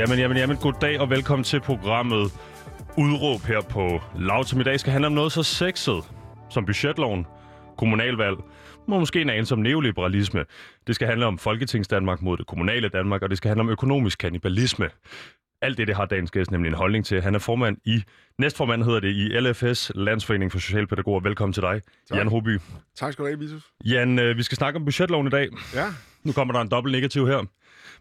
Jamen, jamen, jamen. Goddag og velkommen til programmet Udråb her på Laut, som i dag skal handle om noget så sexet som budgetloven, kommunalvalg, og måske en anelse om neoliberalisme. Det skal handle om Folketingsdanmark mod det kommunale Danmark, og det skal handle om økonomisk kannibalisme. Alt det, det har dagens gæst nemlig en holdning til. Han er formand i, næstformand hedder det i LFS, Landsforening for Socialpædagoger. Velkommen til dig, Tak. Jan Hoby. Tak skal du have, Vitus. Jan, øh, vi skal snakke om budgetloven i dag. Ja, Nu kommer der en dobbelt negativ her.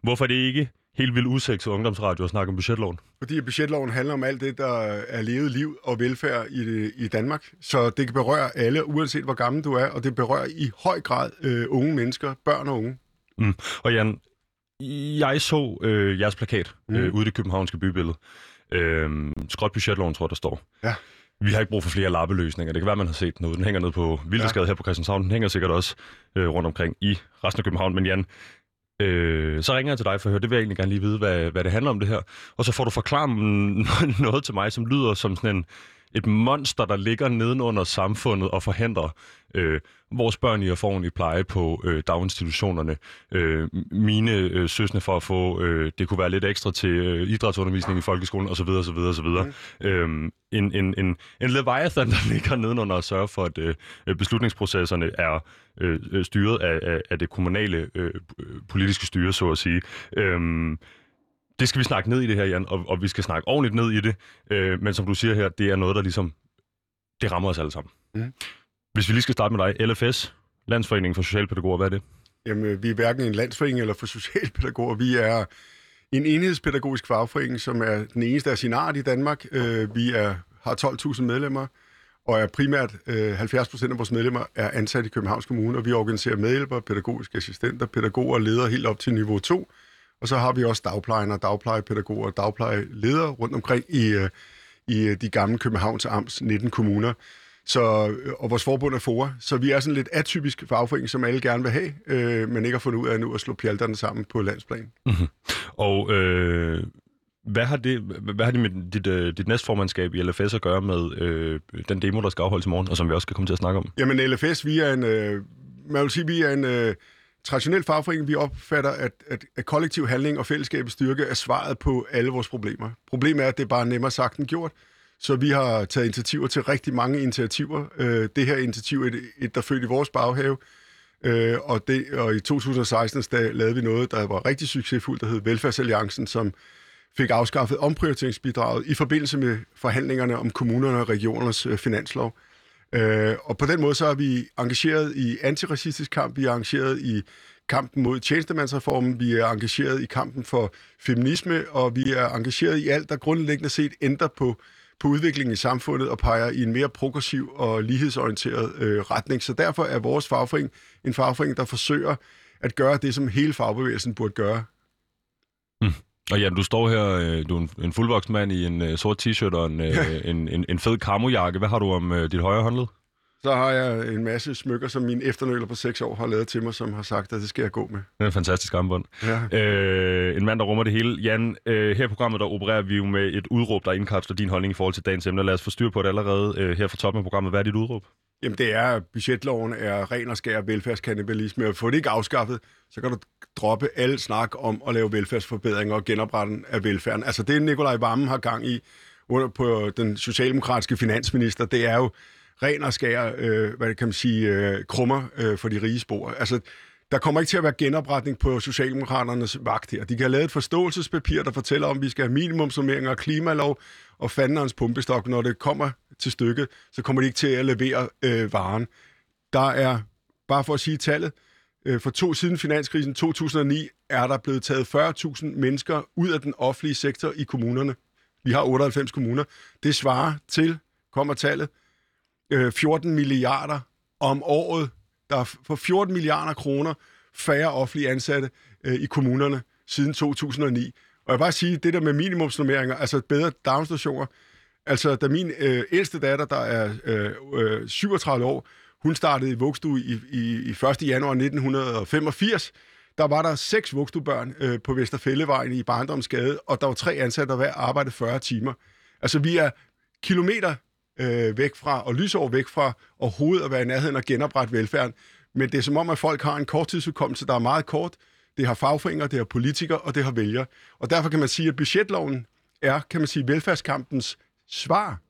Hvorfor er det ikke helt vildt usekset ungdomsradio at snakke om budgetloven? fordi budgetloven handler om alt det, der er levet liv og velfærd i, i Danmark. Så det kan berøre alle, uanset hvor gammel du er, og det berører i høj grad øh, unge mennesker, børn og unge. Mm. Og Jan, jeg så øh, jeres plakat mm. øh, ude i det københavnske bybillede. Øh, skråt budgetloven, tror jeg, der står. Ja. Vi har ikke brug for flere lappeløsninger. Det kan være, man har set den. Den hænger nede på Vildesgade ja. her på Christianshavn. Den hænger sikkert også øh, rundt omkring i resten af København. Men Jan, øh, så ringer jeg til dig for at høre. Det vil jeg egentlig gerne lige vide, hvad, hvad det handler om det her. Og så får du forklaret noget til mig, som lyder som sådan en, et monster, der ligger nedenunder samfundet og forhindrer øh, vores børn i at få ordentlig pleje på øh, daginstitutionerne. Øh, mine øh, søsne for at få, øh, det kunne være lidt ekstra til øh, idrætsundervisning i folkeskolen osv. osv., osv. Mm. Øhm, en, en, en, en leviathan, der ligger nedenunder og sørger for, at øh, beslutningsprocesserne er øh, styret af, af, af det kommunale øh, politiske styre, så at sige. Øhm, det skal vi snakke ned i det her, Jan, og, og vi skal snakke ordentligt ned i det. Øh, men som du siger her, det er noget, der ligesom, det rammer os alle sammen. Mhm. Hvis vi lige skal starte med dig, LFS, Landsforeningen for Socialpædagoger, hvad er det? Jamen, øh, vi er hverken en landsforening eller for socialpædagoger. Vi er en enhedspædagogisk fagforening, som er den eneste af sin art i Danmark. Øh, vi er, har 12.000 medlemmer, og er primært øh, 70 procent af vores medlemmer er ansat i Københavns Kommune, og vi organiserer medhjælpere, pædagogiske assistenter, pædagoger og ledere helt op til niveau 2. Og så har vi også dagplejere, dagplejepædagoger og dagplejeledere rundt omkring i, øh, i øh, de gamle Københavns Amts 19 kommuner. Så, øh, og vores forbund er FOA, så vi er sådan lidt atypisk fagforening, som alle gerne vil have, øh, men ikke har fundet ud af nu at slå pjalterne sammen på landsplan. Og øh, hvad har det, hvad har det med dit, øh, dit næstformandskab i LFS at gøre med øh, den demo, der skal afholdes i morgen, og som vi også skal komme til at snakke om? Jamen LFS, vi er en, øh, man vil sige, vi er en øh, traditionel fagforening. Vi opfatter, at, at, at kollektiv handling og fællesskabets styrke er svaret på alle vores problemer. Problemet er, at det er bare nemmere sagt end gjort. Så vi har taget initiativer til rigtig mange initiativer. Øh, det her initiativ er et, et der født i vores baghave. Øh, og, det, og i 2016 der lavede vi noget, der var rigtig succesfuldt, der hed Velfærdsalliancen, som fik afskaffet omprioriteringsbidraget i forbindelse med forhandlingerne om kommunerne og regionernes øh, finanslov. Øh, og på den måde så er vi engageret i antiracistisk kamp, vi er engageret i kampen mod tjenestemandsreformen, vi er engageret i kampen for feminisme, og vi er engageret i alt, der grundlæggende set ændrer på, på udviklingen i samfundet og peger i en mere progressiv og lighedsorienteret øh, retning. Så derfor er vores fagforening en fagforening, der forsøger at gøre det, som hele fagbevægelsen burde gøre. Mm. Og Jan, du står her, øh, du er en, en fuldvoksen mand i en øh, sort t-shirt og en, øh, en, en, en fed kamojakke. Hvad har du om øh, dit højre håndled? Så har jeg en masse smykker, som min efternøler på seks år har lavet til mig, som har sagt, at det skal jeg gå med. Det er en fantastisk armbånd. Ja. Øh, en mand, der rummer det hele. Jan, øh, her i programmet, der opererer vi jo med et udråb, der indkapsler din holdning i forhold til dagens emne. Lad os få styr på det allerede øh, her fra toppen af programmet. Hvad er dit udråb? Jamen det er, at budgetloven er ren og skær velfærdskannibalisme, og få det ikke afskaffet, så kan du droppe al snak om at lave velfærdsforbedringer og genopretten af velfærden. Altså det, Nikolaj Vammen har gang i under på den socialdemokratiske finansminister, det er jo ren og skær, øh, hvad kan man sige, øh, krummer øh, for de rige spor. Altså, der kommer ikke til at være genopretning på Socialdemokraternes vagt her. De kan have lavet et forståelsespapir, der fortæller om, at vi skal have minimumsummeringer og klimalov og fanderens pumpestok. Når det kommer til stykket, så kommer de ikke til at levere øh, varen. Der er, bare for at sige tallet, øh, for to siden finanskrisen 2009, er der blevet taget 40.000 mennesker ud af den offentlige sektor i kommunerne. Vi har 98 kommuner. Det svarer til, kommer tallet, øh, 14 milliarder om året. Der er for 14 milliarder kroner færre offentlige ansatte øh, i kommunerne siden 2009. Og jeg vil bare sige, det der med minimumsnummeringer, altså bedre daginstitutioner, altså da min øh, ældste datter, der er øh, øh, 37 år, hun startede i vugstue i, i, i 1. januar 1985, der var der seks vugstuebørn øh, på Vesterfællevejen i Barndomsgade, og der var tre ansatte, der hver arbejdede 40 timer. Altså, vi er kilometer øh, væk fra, og lysår væk fra overhovedet at være i nærheden og genoprette velfærden. Men det er som om, at folk har en korttidsudkommelse, der er meget kort. Det har fagforeninger, det har politikere, og det har vælgere. Og derfor kan man sige, at budgetloven er, kan man sige, velfærdskampens svar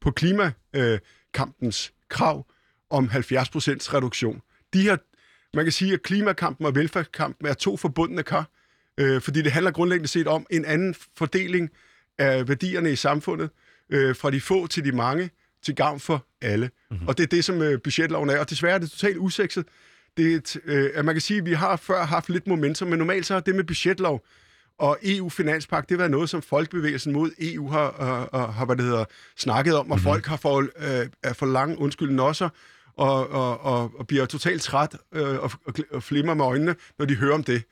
på klimakampens krav om 70% reduktion. De her, man kan sige, at klimakampen og velfærdskampen er to forbundne kar, øh, fordi det handler grundlæggende set om en anden fordeling af værdierne i samfundet, øh, fra de få til de mange, til gavn for alle. Mm-hmm. Og det er det, som øh, budgetloven er. Og desværre er det totalt usekset. Det er et, øh, at man kan sige, at vi har før haft lidt momentum, men normalt så er det med budgetlov og EU-finanspagt, det har været noget, som folkebevægelsen mod EU har, har, har hvad det hedder, snakket om, og mm-hmm. folk har for, øh, for lange undskyld også, og, og, og, og bliver totalt træt øh, og, og, og flimmer med øjnene, når de hører om det.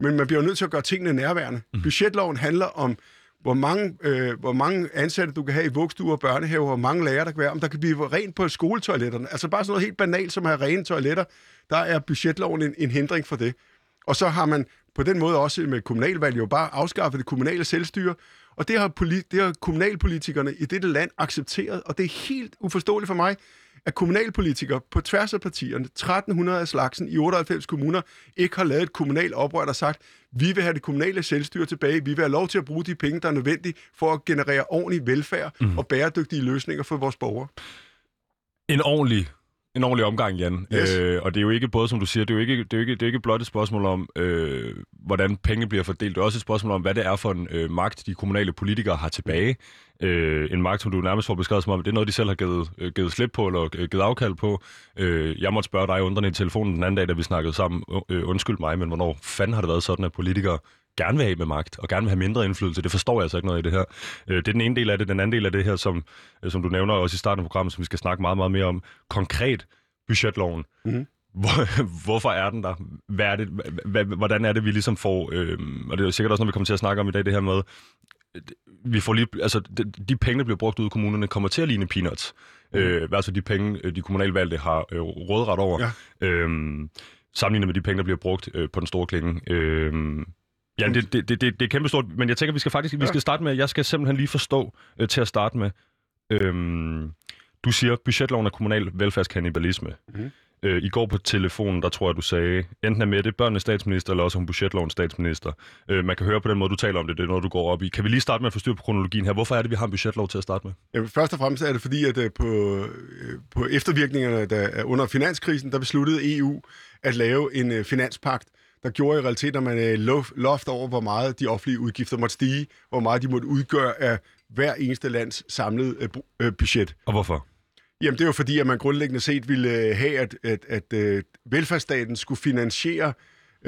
Men man bliver nødt til at gøre tingene nærværende. Mm-hmm. Budgetloven handler om hvor mange, øh, hvor mange ansatte du kan have i vugstuer og børnehaver, hvor mange lærere der kan være, om der kan blive rent på skoletoiletterne. Altså bare sådan noget helt banalt som at have rene toiletter, der er budgetloven en, en hindring for det. Og så har man på den måde også med kommunalvalg jo bare afskaffet det kommunale selvstyre, og det har, politi- det har kommunalpolitikerne i dette land accepteret, og det er helt uforståeligt for mig, at kommunalpolitikere på tværs af partierne, 1300 af slagsen i 98 kommuner, ikke har lavet et kommunalt oprør, der sagt, vi vil have det kommunale selvstyre tilbage, vi vil have lov til at bruge de penge, der er nødvendige for at generere ordentlig velfærd mm. og bæredygtige løsninger for vores borgere. En ordentlig en ordentlig omgang, Jan. Yes. Øh, og det er jo ikke både, som du siger, det er jo ikke, det er jo ikke, det er ikke blot et spørgsmål om, øh, hvordan penge bliver fordelt. Det er også et spørgsmål om, hvad det er for en øh, magt, de kommunale politikere har tilbage. Øh, en magt, som du nærmest får beskrevet som om, det er noget, de selv har givet, øh, givet slip på, eller øh, givet afkald på. Øh, jeg måtte spørge dig undrende i telefonen den anden dag, da vi snakkede sammen. Øh, undskyld mig, men hvornår fanden har det været sådan, at politikere gerne vil have med magt, og gerne vil have mindre indflydelse. Det forstår jeg altså ikke noget i det her. Øh, det er den ene del af det. Den anden del af det her, som, øh, som du nævner også i starten af programmet, som vi skal snakke meget, meget mere om. Konkret, budgetloven. Mm-hmm. Hvor, hvorfor er den der? Hvad er det, hvordan er det, vi ligesom får... Øh, og det er sikkert også noget, vi kommer til at snakke om i dag, det her med... Vi får lige, altså, de, de penge, der bliver brugt ud i kommunerne, kommer til at ligne peanuts. Mm. Øh, altså de penge, øh, de kommunalvalgte har øh, rådret over. Ja. Øh, sammenlignet med de penge, der bliver brugt øh, på den store klinge. Øh, Ja, det, det, det, det er kæmpestort, men jeg tænker, vi skal faktisk vi skal starte med, jeg skal simpelthen lige forstå øh, til at starte med. Øhm, du siger, budgetloven er kommunal velfærdskannibalisme. Mm. Øh, I går på telefonen, der tror jeg, du sagde, enten er med det børnenes statsminister, eller også om budgetlovens statsminister. Øh, man kan høre på den måde, du taler om det, det er noget, du går op i. Kan vi lige starte med at forstyrre på kronologien her? Hvorfor er det, vi har en budgetlov til at starte med? Ja, først og fremmest er det fordi, at øh, på, øh, på eftervirkningerne der, under finanskrisen, der besluttede EU at lave en øh, finanspagt, der gjorde i realiteten, at man øh, loft over, hvor meget de offentlige udgifter måtte stige, hvor meget de måtte udgøre af hver eneste lands samlede øh, øh budget. Og hvorfor? Jamen, det er jo fordi, at man grundlæggende set ville øh, have, at, at, at uh, velfærdsstaten skulle finansiere,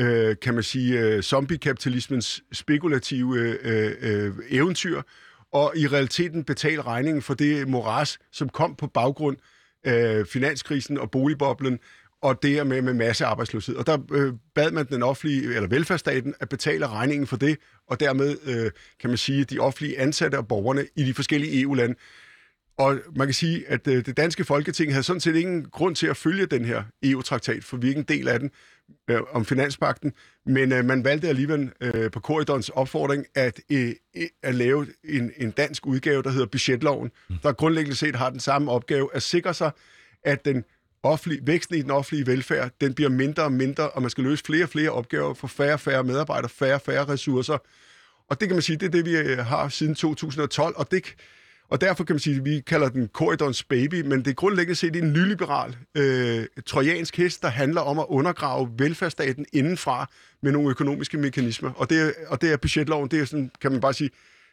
uh, kan man sige, uh, zombie-kapitalismens spekulative uh, uh, eventyr, og i realiteten betale regningen for det moras, som kom på baggrund af finanskrisen og boligboblen, og det med med masse arbejdsløshed. Og der øh, bad man den offentlige, eller velfærdsstaten, at betale regningen for det, og dermed, øh, kan man sige, de offentlige ansatte og borgerne i de forskellige EU-lande og man kan sige, at øh, det danske folketing havde sådan set ingen grund til at følge den her EU-traktat, for vi er ikke en del af den øh, om finanspakten, men øh, man valgte alligevel øh, på korridorens opfordring at, øh, at lave en, en dansk udgave, der hedder budgetloven, mm. der grundlæggende set har den samme opgave at sikre sig, at den offentlig, væksten i den offentlige velfærd, den bliver mindre og mindre, og man skal løse flere og flere opgaver for færre og færre medarbejdere, færre og færre ressourcer. Og det kan man sige, det er det, vi øh, har siden 2012, og det og derfor kan man sige, at vi kalder den Corridons baby, men det er grundlæggende set en nyliberal øh, trojansk hest, der handler om at undergrave velfærdsstaten indenfra med nogle økonomiske mekanismer. Og det, og det er budgetloven, det er sådan, kan man bare sige,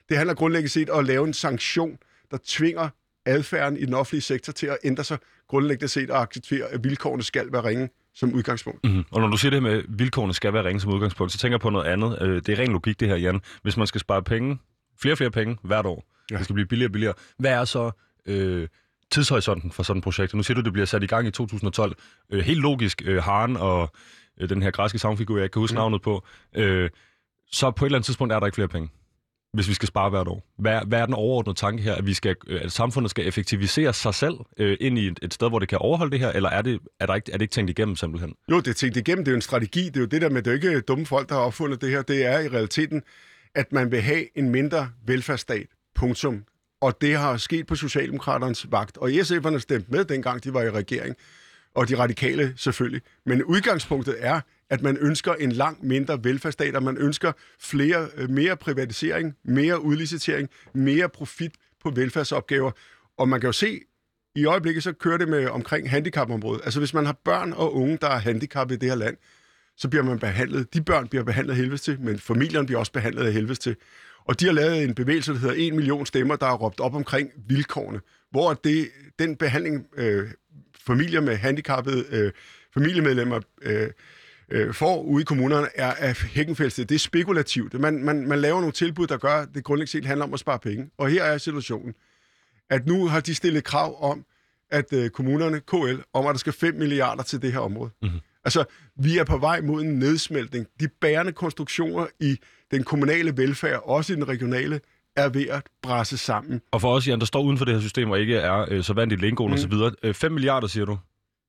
det handler grundlæggende set om at lave en sanktion, der tvinger adfærden i den offentlige sektor til at ændre sig grundlæggende set og acceptere, at vilkårene skal være ringe som udgangspunkt. Mm-hmm. Og når du siger det med, at vilkårene skal være ringe som udgangspunkt, så tænker jeg på noget andet. Øh, det er ren logik det her, Jan. Hvis man skal spare penge, flere og flere penge hvert år, Ja. Det skal blive billigere og billigere. Hvad er så øh, tidshorisonten for sådan et projekt? Nu siger du, det bliver sat i gang i 2012. Øh, helt logisk, øh, Haren og øh, den her græske sangfigur, jeg kan huske mm. navnet på, øh, så på et eller andet tidspunkt er der ikke flere penge, hvis vi skal spare hvert år. Hvad, hvad er den overordnede tanke her? At, vi skal, øh, at samfundet skal effektivisere sig selv øh, ind i et, et sted, hvor det kan overholde det her, eller er det, er, der ikke, er det ikke tænkt igennem simpelthen? Jo, det er tænkt igennem. Det er jo en strategi. Det er jo det der med, det er ikke dumme folk, der har opfundet det her. Det er i realiteten, at man vil have en mindre velfærdsstat. Punktum. Og det har sket på Socialdemokraternes vagt. Og SF'erne stemte med, dengang de var i regering. Og de radikale selvfølgelig. Men udgangspunktet er, at man ønsker en langt mindre velfærdsstat, og man ønsker flere, øh, mere privatisering, mere udlicitering, mere profit på velfærdsopgaver. Og man kan jo se, i øjeblikket så kører det med omkring handicapområdet. Altså hvis man har børn og unge, der er handicappede i det her land, så bliver man behandlet, de børn bliver behandlet af helvedes til, men familierne bliver også behandlet af helvedes til. Og de har lavet en bevægelse, der hedder 1 million stemmer, der har råbt op omkring vilkårene, hvor det, den behandling, øh, familier med handicappede øh, familiemedlemmer øh, øh, får ude i kommunerne, er af hækkenfældsted. Det er spekulativt. Man, man, man laver nogle tilbud, der gør, at det grundlæggende set handler om at spare penge. Og her er situationen, at nu har de stillet krav om, at øh, kommunerne, KL, om at der skal 5 milliarder til det her område. Mm-hmm. Altså, vi er på vej mod en nedsmeltning. De bærende konstruktioner i den kommunale velfærd, også i den regionale, er ved at brasse sammen. Og for os, Jan, der står uden for det her system og ikke er øh, så vant i lingoen mm. osv., øh, 5 milliarder, siger du?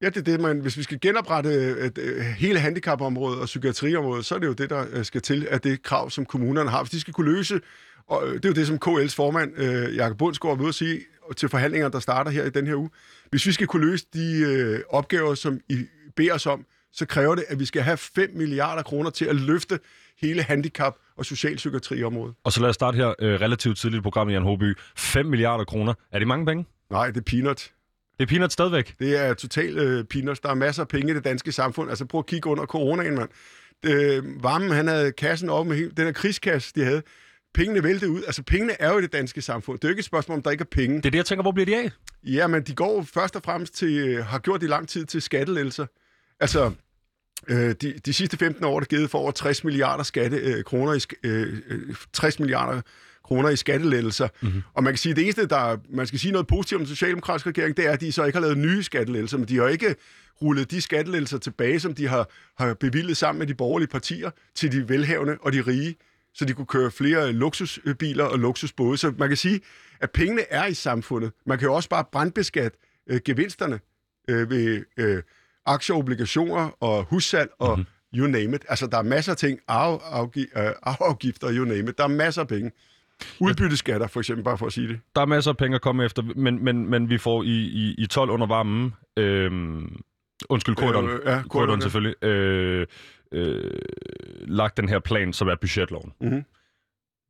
Ja, det er det, man, hvis vi skal genoprette øh, øh, hele handicapområdet og psykiatriområdet, så er det jo det, der øh, skal til, at det krav, som kommunerne har. Hvis de skal kunne løse, og det er jo det, som KL's formand, øh, Jakob Bundsgaard, vil sige til forhandlinger, der starter her i den her uge. Hvis vi skal kunne løse de øh, opgaver, som I beder os om, så kræver det, at vi skal have 5 milliarder kroner til at løfte hele handicap- og socialpsykiatriområdet. Og så lad os starte her øh, relativt tidligt i programmet, Jan Håby. 5 milliarder kroner. Er det mange penge? Nej, det er peanut. Det er peanut stadigvæk? Det er totalt øh, peanuts. Der er masser af penge i det danske samfund. Altså prøv at kigge under coronaen, mand. Øh, Varmen, han havde kassen op med den her krigskasse, de havde. Pengene væltede ud. Altså, pengene er jo i det danske samfund. Det er jo ikke et spørgsmål, om der ikke er penge. Det er det, jeg tænker, hvor bliver de af? Ja, men de går først og fremmest til, øh, har gjort i lang tid til skattelælser. Altså, øh, de, de sidste 15 år er det givet for over 60 milliarder skatte, øh, kroner i, øh, 60 milliarder kroner i skattelettelser. Mm-hmm. Og man kan sige, at det eneste, der man skal sige noget positivt om den socialdemokratiske regering, det er, at de så ikke har lavet nye skattelettelser, men de har ikke rullet de skattelettelser tilbage, som de har, har bevillet sammen med de borgerlige partier til de velhavende og de rige, så de kunne køre flere luksusbiler og luksusbåde. Så man kan sige, at pengene er i samfundet. Man kan jo også bare brandbeskatte øh, gevinsterne øh, ved øh, aktier, obligationer og hussalg og mm-hmm. you name it. Altså, der er masser af ting, arv, afgi- øh, arveafgifter, you name it. Der er masser af penge. Udbytteskatter, for eksempel, bare for at sige det. Der er masser af penge at komme efter, men, men, men vi får i, i, i 12 under varmen, øhm, undskyld, korridoren, øh, ja, korridoren selvfølgelig, øh, øh, lagt den her plan, som er budgetloven. Mm-hmm.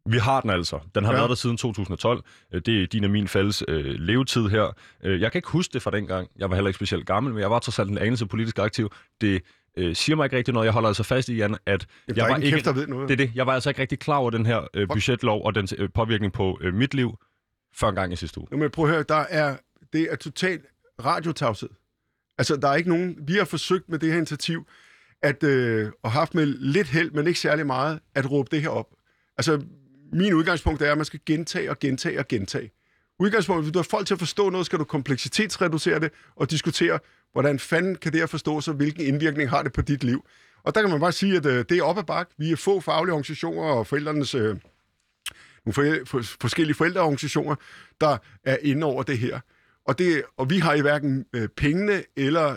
Vi har den altså. Den har ja. været der siden 2012. Øh, det er din og min fælles øh, levetid her. Øh, jeg kan ikke huske det fra dengang. Jeg var heller ikke specielt gammel, men jeg var trods alt en anelse politisk aktiv. Det øh, siger mig ikke rigtig noget. Jeg holder altså fast i, Jan, at Jamen, jeg var ikke, kæft, ved noget. Det er det. Jeg var altså ikke rigtig klar over den her øh, budgetlov og dens øh, påvirkning på øh, mit liv før en gang i sidste uge. Nu, men prøv at høre, der er, det er totalt radiotavshed. Altså, der er ikke nogen... Vi har forsøgt med det her initiativ, at, øh, og haft med lidt held, men ikke særlig meget, at råbe det her op. Altså, min udgangspunkt er, at man skal gentage og gentage og gentage. Udgangspunktet, hvis du har folk til at forstå noget, skal du kompleksitetsreducere det og diskutere, hvordan fanden kan det her forstås, og hvilken indvirkning har det på dit liv. Og der kan man bare sige, at øh, det er op ad bak. Vi er få faglige organisationer og forældrenes øh, nogle for, for, forskellige forældreorganisationer, der er inde over det her. Og, det, og vi har i hverken øh, pengene eller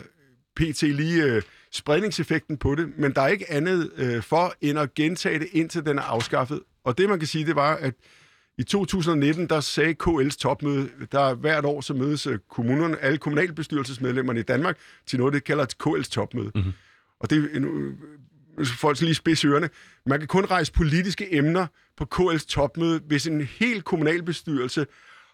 pt. lige øh, spredningseffekten på det, men der er ikke andet øh, for end at gentage det, indtil den er afskaffet. Og det man kan sige, det var, at i 2019, der sagde KL's topmøde, der hvert år så mødes øh, kommunerne, alle kommunalbestyrelsesmedlemmerne i Danmark til noget, det kalder KL's topmøde. Mm-hmm. Og det er nu, folk lige spids ørerne. Man kan kun rejse politiske emner på KL's topmøde, hvis en hel kommunalbestyrelse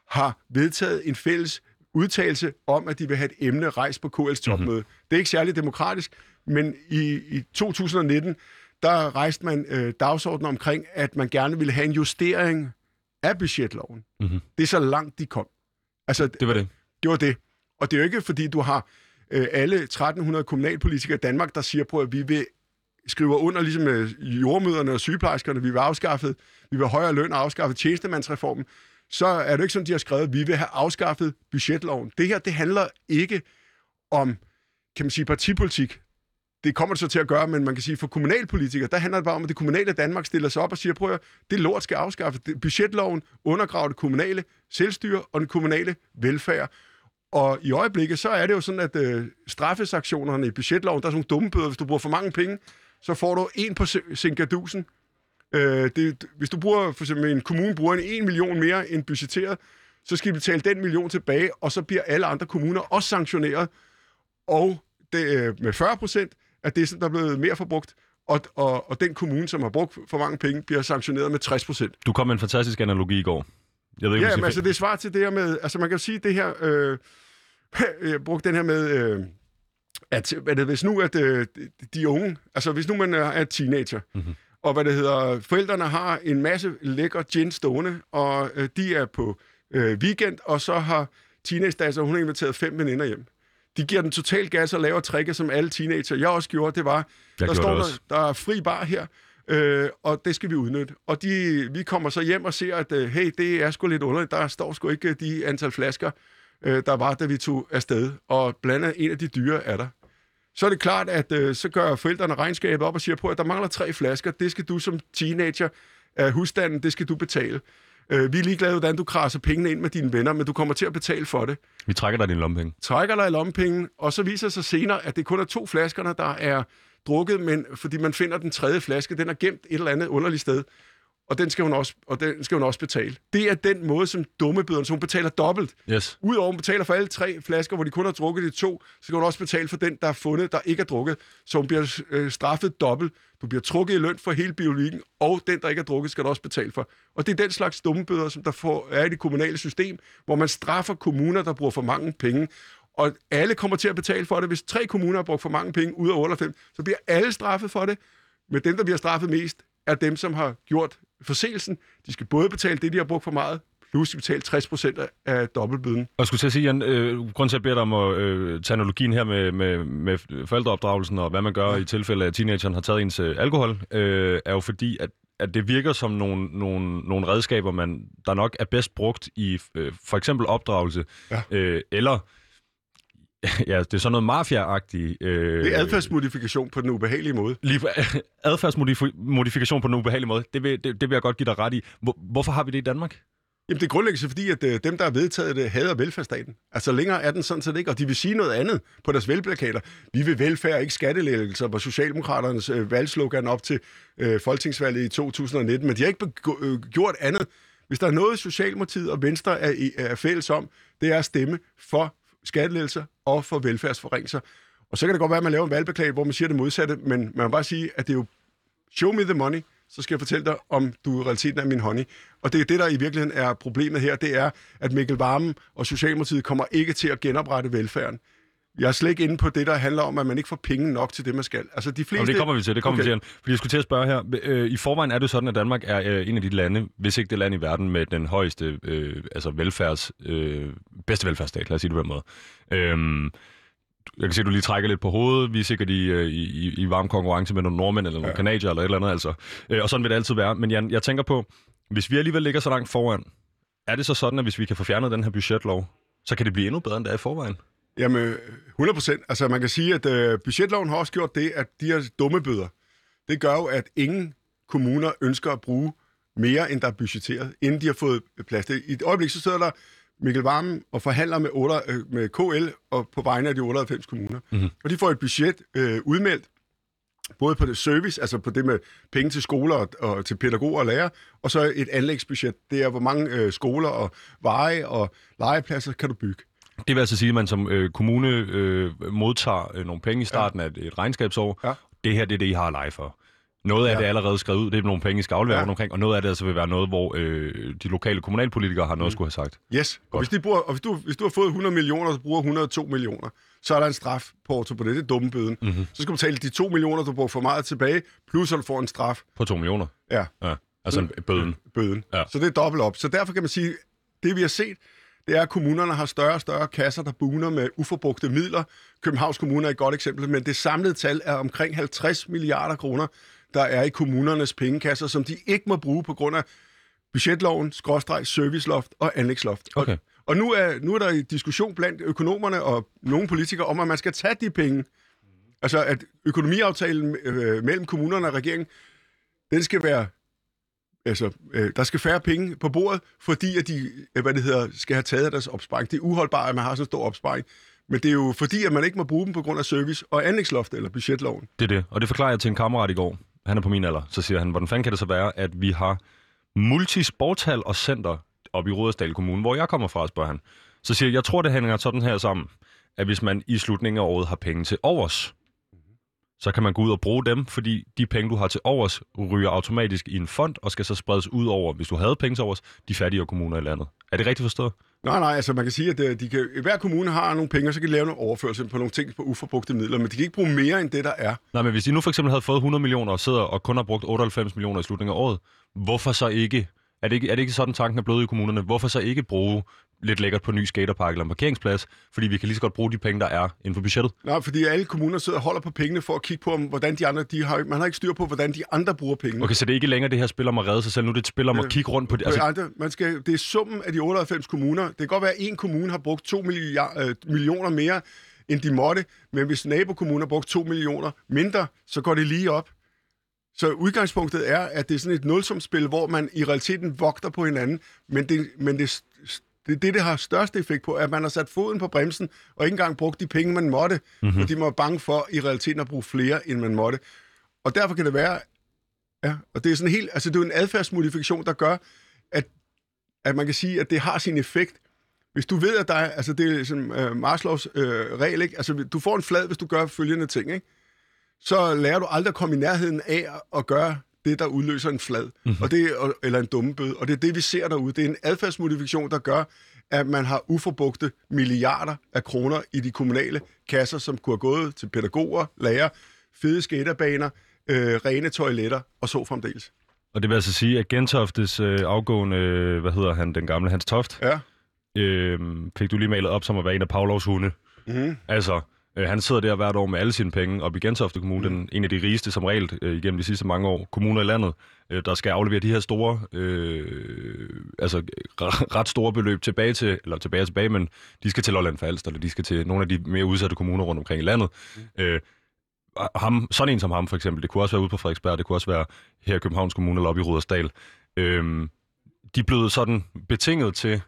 har vedtaget en fælles udtalelse om, at de vil have et emne rejst på KL's topmøde. Mm-hmm. Det er ikke særlig demokratisk, men i, i 2019, der rejste man øh, dagsordenen omkring, at man gerne ville have en justering af budgetloven. Mm-hmm. Det er så langt, de kom. Altså, det var det. Det var det. Og det er jo ikke, fordi du har øh, alle 1300 kommunalpolitikere i Danmark, der siger på, at vi vil skrive under, ligesom øh, jordmøderne og sygeplejerskerne, vi vil afskaffet, vi vil højere løn og afskaffet tjenestemandsreformen, så er det ikke sådan, de har skrevet, at vi vil have afskaffet budgetloven. Det her, det handler ikke om, kan man sige, partipolitik det kommer det så til at gøre, men man kan sige, for kommunalpolitikere, der handler det bare om, at det kommunale Danmark stiller sig op og siger, prøv at det lort skal afskaffes. Det- Budgetloven undergraver det kommunale selvstyre og den kommunale velfærd. Og i øjeblikket, så er det jo sådan, at øh, straffesaktionerne i budgetloven, der er sådan nogle dumme bøder. Hvis du bruger for mange penge, så får du en på sinkadusen. Øh, det, hvis du bruger, for eksempel en kommune bruger en 1 million mere end budgetteret, så skal de betale den million tilbage, og så bliver alle andre kommuner også sanktioneret. Og det, øh, med 40 procent af det, som der er blevet mere forbrugt, og, og, og den kommune, som har brugt for mange penge, bliver sanktioneret med 60 procent. Du kom med en fantastisk analogi i går. Jeg ved ikke, Ja, men altså det er svar til det her med, altså man kan jo sige det her, øh, jeg brugte den her med, øh, at hvad det, hvis nu at øh, de unge, altså hvis nu man er er teenager, mm-hmm. og hvad det hedder, forældrene har en masse lækker gin stående, og øh, de er på øh, weekend, og så har teenage hun har inviteret fem veninder hjem. De giver den total gas og laver tricket, som alle teenager, jeg også gjorde, det var, Jeg der står der, også. der er fri bar her, øh, og det skal vi udnytte. Og de, vi kommer så hjem og ser, at øh, hey, det er sgu lidt underligt, der står sgu ikke øh, de antal flasker, øh, der var, da vi tog afsted, og blandt andet en af de dyre er der. Så er det klart, at øh, så gør forældrene regnskabet op og siger på, at der mangler tre flasker, det skal du som teenager af husstanden, det skal du betale. Øh, vi er ligeglade, hvordan du krasser pengene ind med dine venner, men du kommer til at betale for det Vi trækker dig din lommepenge. trækker dig i lommepenge, og så viser det sig senere, at det kun er to flaskerne, der er drukket, men fordi man finder den tredje flaske, den er gemt et eller andet underligt sted, og den skal hun også, og den skal hun også betale. Det er den måde, som dummebøderne, så hun betaler dobbelt. Yes. Udover at hun betaler for alle tre flasker, hvor de kun har drukket de to, så skal hun også betale for den, der er fundet, der ikke er drukket. Så hun bliver øh, straffet dobbelt. Du bliver trukket i løn for hele biologikken, og den, der ikke er drukket, skal du også betale for. Og det er den slags dummebøder, som der får, er i det kommunale system, hvor man straffer kommuner, der bruger for mange penge. Og alle kommer til at betale for det. Hvis tre kommuner har brugt for mange penge ud af 98, så bliver alle straffet for det. Men dem, der bliver straffet mest, er dem, som har gjort forseelsen. De skal både betale det, de har brugt for meget, plus de betale 60 procent af dobbeltbøden. Og skulle til at sige, Jan, øh, grunden til, at jeg beder dig om at øh, tage analogien her med, med, med forældreopdragelsen og hvad man gør ja. i tilfælde af, at teenageren har taget ens øh, alkohol, øh, er jo fordi, at, at det virker som nogle, nogle, nogle redskaber, man, der nok er bedst brugt i øh, for eksempel opdragelse, Ja. øh, eller ja, det er sådan noget mafia-agtigt. Øh, Det er adfærdsmodifikation på den ubehagelige måde. Lige adfærdsmodifikation på en ubehagelig måde. Det vil, det, det vil jeg godt give dig ret i. Hvor, hvorfor har vi det i Danmark? Jamen, det er grundlæggende fordi, at øh, dem, der har vedtaget det, hader velfærdsstaten. Altså, længere er den sådan set ikke, og de vil sige noget andet på deres velplakater. Vi vil velfærd, ikke skattelæggelser, var Socialdemokraternes øh, valgslogan op til øh, folketingsvalget i 2019, men de har ikke øh, gjort andet. Hvis der er noget, Socialdemokratiet og Venstre er, er fælles om, det er at stemme for skattelægelser og for velfærdsforringelser. Og så kan det godt være, at man laver en valgbeklage, hvor man siger det modsatte, men man må bare sige, at det er jo show me the money, så skal jeg fortælle dig, om du i realiteten er min honey. Og det er det, der i virkeligheden er problemet her, det er, at Mikkel Varmen og Socialdemokratiet kommer ikke til at genoprette velfærden. Jeg er slet ikke inde på det, der handler om, at man ikke får penge nok til det, man skal. Altså, de fleste... Jamen, det kommer vi til, det kommer okay. Vi til. Fordi jeg skulle til at spørge her. Øh, I forvejen er det sådan, at Danmark er øh, en af de lande, hvis ikke det land i verden, med den højeste øh, altså velfærds, øh, bedste velfærdsstat, lad os sige det på den måde. Øhm, jeg kan se, at du lige trækker lidt på hovedet. Vi er sikkert i, øh, i, i- i varm konkurrence med nogle nordmænd eller nogle ja. kanadier eller et eller andet. Altså. Øh, og sådan vil det altid være. Men Jan, jeg tænker på, hvis vi alligevel ligger så langt foran, er det så sådan, at hvis vi kan få fjernet den her budgetlov, så kan det blive endnu bedre, end det er i forvejen? Jamen, 100 procent. Altså, man kan sige, at øh, budgetloven har også gjort det, at de her dumme bøder, det gør jo, at ingen kommuner ønsker at bruge mere, end der er budgetteret, inden de har fået plads til. I et øjeblik, så sidder der Mikkel Varmen og forhandler med, 8, øh, med KL og på vegne af de 98 kommuner. Mm-hmm. Og de får et budget øh, udmeldt, både på det service, altså på det med penge til skoler og, og til pædagoger og lærere, og så et anlægsbudget. Det er, hvor mange øh, skoler og veje og legepladser kan du bygge. Det vil altså sige, at man som øh, kommune øh, modtager øh, nogle penge i starten ja. af et, regnskabsår. Ja. Det her det er det, I har at lege for. Noget af Ja. det er allerede skrevet ud, det er nogle penge, I skal aflevere Ja. omkring, og noget af det altså vil være noget, hvor øh, de lokale kommunalpolitikere har noget mm. skulle have sagt. Yes, og, hvis, de bruger, og hvis, du, hvis du har fået 100 millioner, og du bruger 102 millioner, så er der en straf på på det, det er dumme bøden. Mm-hmm. Så skal du betale de 2 millioner, du bruger for meget tilbage, plus at du får en straf. På 2 millioner. Ja, Ja. Altså en bøden. bøden. Ja. Så det er dobbelt op. Så derfor kan man sige, det vi har set, det er, at kommunerne har større og større kasser, der buner med uforbrugte midler. Københavns Kommune er et godt eksempel, men det samlede tal er omkring 50 milliarder kroner, der er i kommunernes pengekasser, som de ikke må bruge på grund af budgetloven, skråstreg, serviceloft og anlægsloft. Okay. Og, nu, er, nu er der en diskussion blandt økonomerne og nogle politikere om, at man skal tage de penge Altså, at økonomiaftalen øh, mellem kommunerne og regeringen, den skal være... Altså, øh, der skal færre penge på bordet, fordi at de øh, hvad det hedder, skal have taget af deres opsparing. Det er uholdbart, at man har så stor opsparing. Men det er jo fordi, at man ikke må bruge dem på grund af service- og anlægsloft eller budgetloven. Det er det. Og det forklarer jeg til en kammerat i går. Han er på min alder. Så siger han, hvordan fanden kan det så være, at vi har multisporthal og center op i Rådesdal Kommune, hvor jeg kommer fra, spørger han. Så siger jeg, jeg tror, det hænger sådan her sammen, at hvis man i slutningen af året har penge til overs, så kan man gå ud og bruge dem, fordi de penge, du har til overs, ryger automatisk i en fond og skal så spredes ud over, hvis du havde penge til overs, de fattigere kommuner i landet. Er det rigtigt forstået? Nej, nej, altså man kan sige, at øh, de kan, hver kommune har nogle penge, og så kan de lave nogle overførsel på nogle ting på uforbrugte midler, men de kan ikke bruge mere end det, der er. Nej, men hvis de nu for eksempel havde fået 100 millioner og sidder og kun har brugt 98 millioner i slutningen af året, hvorfor så ikke er det, ikke, er det ikke sådan, tanken er blevet i kommunerne? Hvorfor så ikke bruge lidt lækkert på ny skaterpark eller en parkeringsplads? Fordi vi kan lige så godt bruge de penge, der er inden for budgettet. Nej, fordi alle kommuner sidder og holder på pengene for at kigge på, hvordan de andre, de har, man har ikke styr på, hvordan de andre bruger pengene. Okay, så det er ikke længere det her spil om at redde sig selv. Nu er det et spil om at Øh, kigge rundt på det. Altså, andre, man skal, det er summen af de 98 kommuner. Det kan godt være, at en kommune har brugt 2 milliard, øh, millioner mere, end de måtte, men hvis nabokommunen har brugt 2 millioner mindre, så går det lige op. Så udgangspunktet er, at det er sådan et nulsumspil, hvor man i realiteten vogter på hinanden, men det, men det, det, det, det har største effekt på, er, at man har sat foden på bremsen, og ikke engang brugt de penge, man måtte, mm-hmm. fordi man var bange for i realiteten at bruge flere, end man måtte. Og derfor kan det være, ja, og det er sådan helt, altså det er en adfærdsmodifikation, der gør, at, at man kan sige, at det har sin effekt. Hvis du ved, at der er, altså det er sådan uh, Marslows uh, regel, ikke? Altså du får en flad, hvis du gør følgende ting, ikke? Så lærer du aldrig at komme i nærheden af at gøre det, der udløser en flad, mm-hmm. og det, eller en dummebøde. Og det er det, vi ser derude. Det er en adfærdsmodifikation, der gør, at man har uforbugte milliarder af kroner i de kommunale kasser, som kunne have gået til pædagoger, lærer, fede skaterbaner, øh, rene toiletter og så fremdeles. og det vil altså sige, at Gentoftes øh, afgående, øh, hvad hedder han, den gamle Hans Toft, Ja. øh, fik du lige malet op som at være en af Pavlovs hunde. Mm-hmm. Altså, øh, han sidder der hvert år med alle sine penge op i Gentofte Kommune, mm. den, en af de rigeste som regel øh, igennem de sidste mange år, kommuner i landet, øh, der skal aflevere de her store, øh, altså ret store beløb tilbage til, eller tilbage tilbage, men de skal til Lolland Falster, eller de skal til nogle af de mere udsatte kommuner rundt omkring i landet. Mm. Øh, ham, sådan en som ham for eksempel, det kunne også være ude på Frederiksberg, det kunne også være her i Københavns Kommune eller oppe i Rudersdal. Øh, de blevet sådan betinget til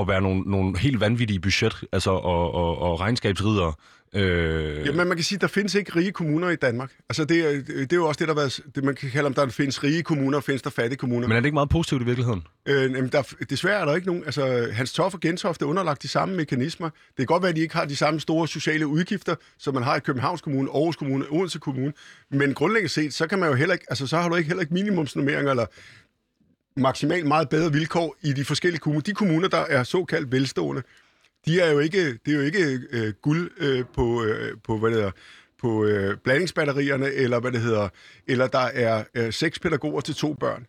at være nogle, nogle helt vanvittige budget, altså og, og, og regnskabsridere. Øh, Jamen, man kan sige, at der findes ikke rige kommuner i Danmark. Altså, det er, det er jo også det, der været, det, man kan kalde, om der findes rige kommuner, og findes der fattige kommuner. men er det ikke meget positivt i virkeligheden? Øh, jamen, der, desværre er der ikke nogen... Altså, Hans Toff og Gentofte er underlagt de samme mekanismer. Det kan godt være, at de ikke har de samme store sociale udgifter, som man har i Københavns Kommune, Aarhus Kommune, Odense Kommune. Men grundlæggende set, så kan man jo heller ikke... Altså, så har du ikke heller ikke minimumsnummeringer eller maksimalt meget bedre vilkår i de forskellige kommuner. De kommuner, der er såkaldt velstående, de er jo ikke, det er jo ikke øh, guld øh, på, øh, på, hvad det hedder, på øh, blandingsbatterierne, eller hvad det hedder, eller der er øh, seks pædagoger til to børn.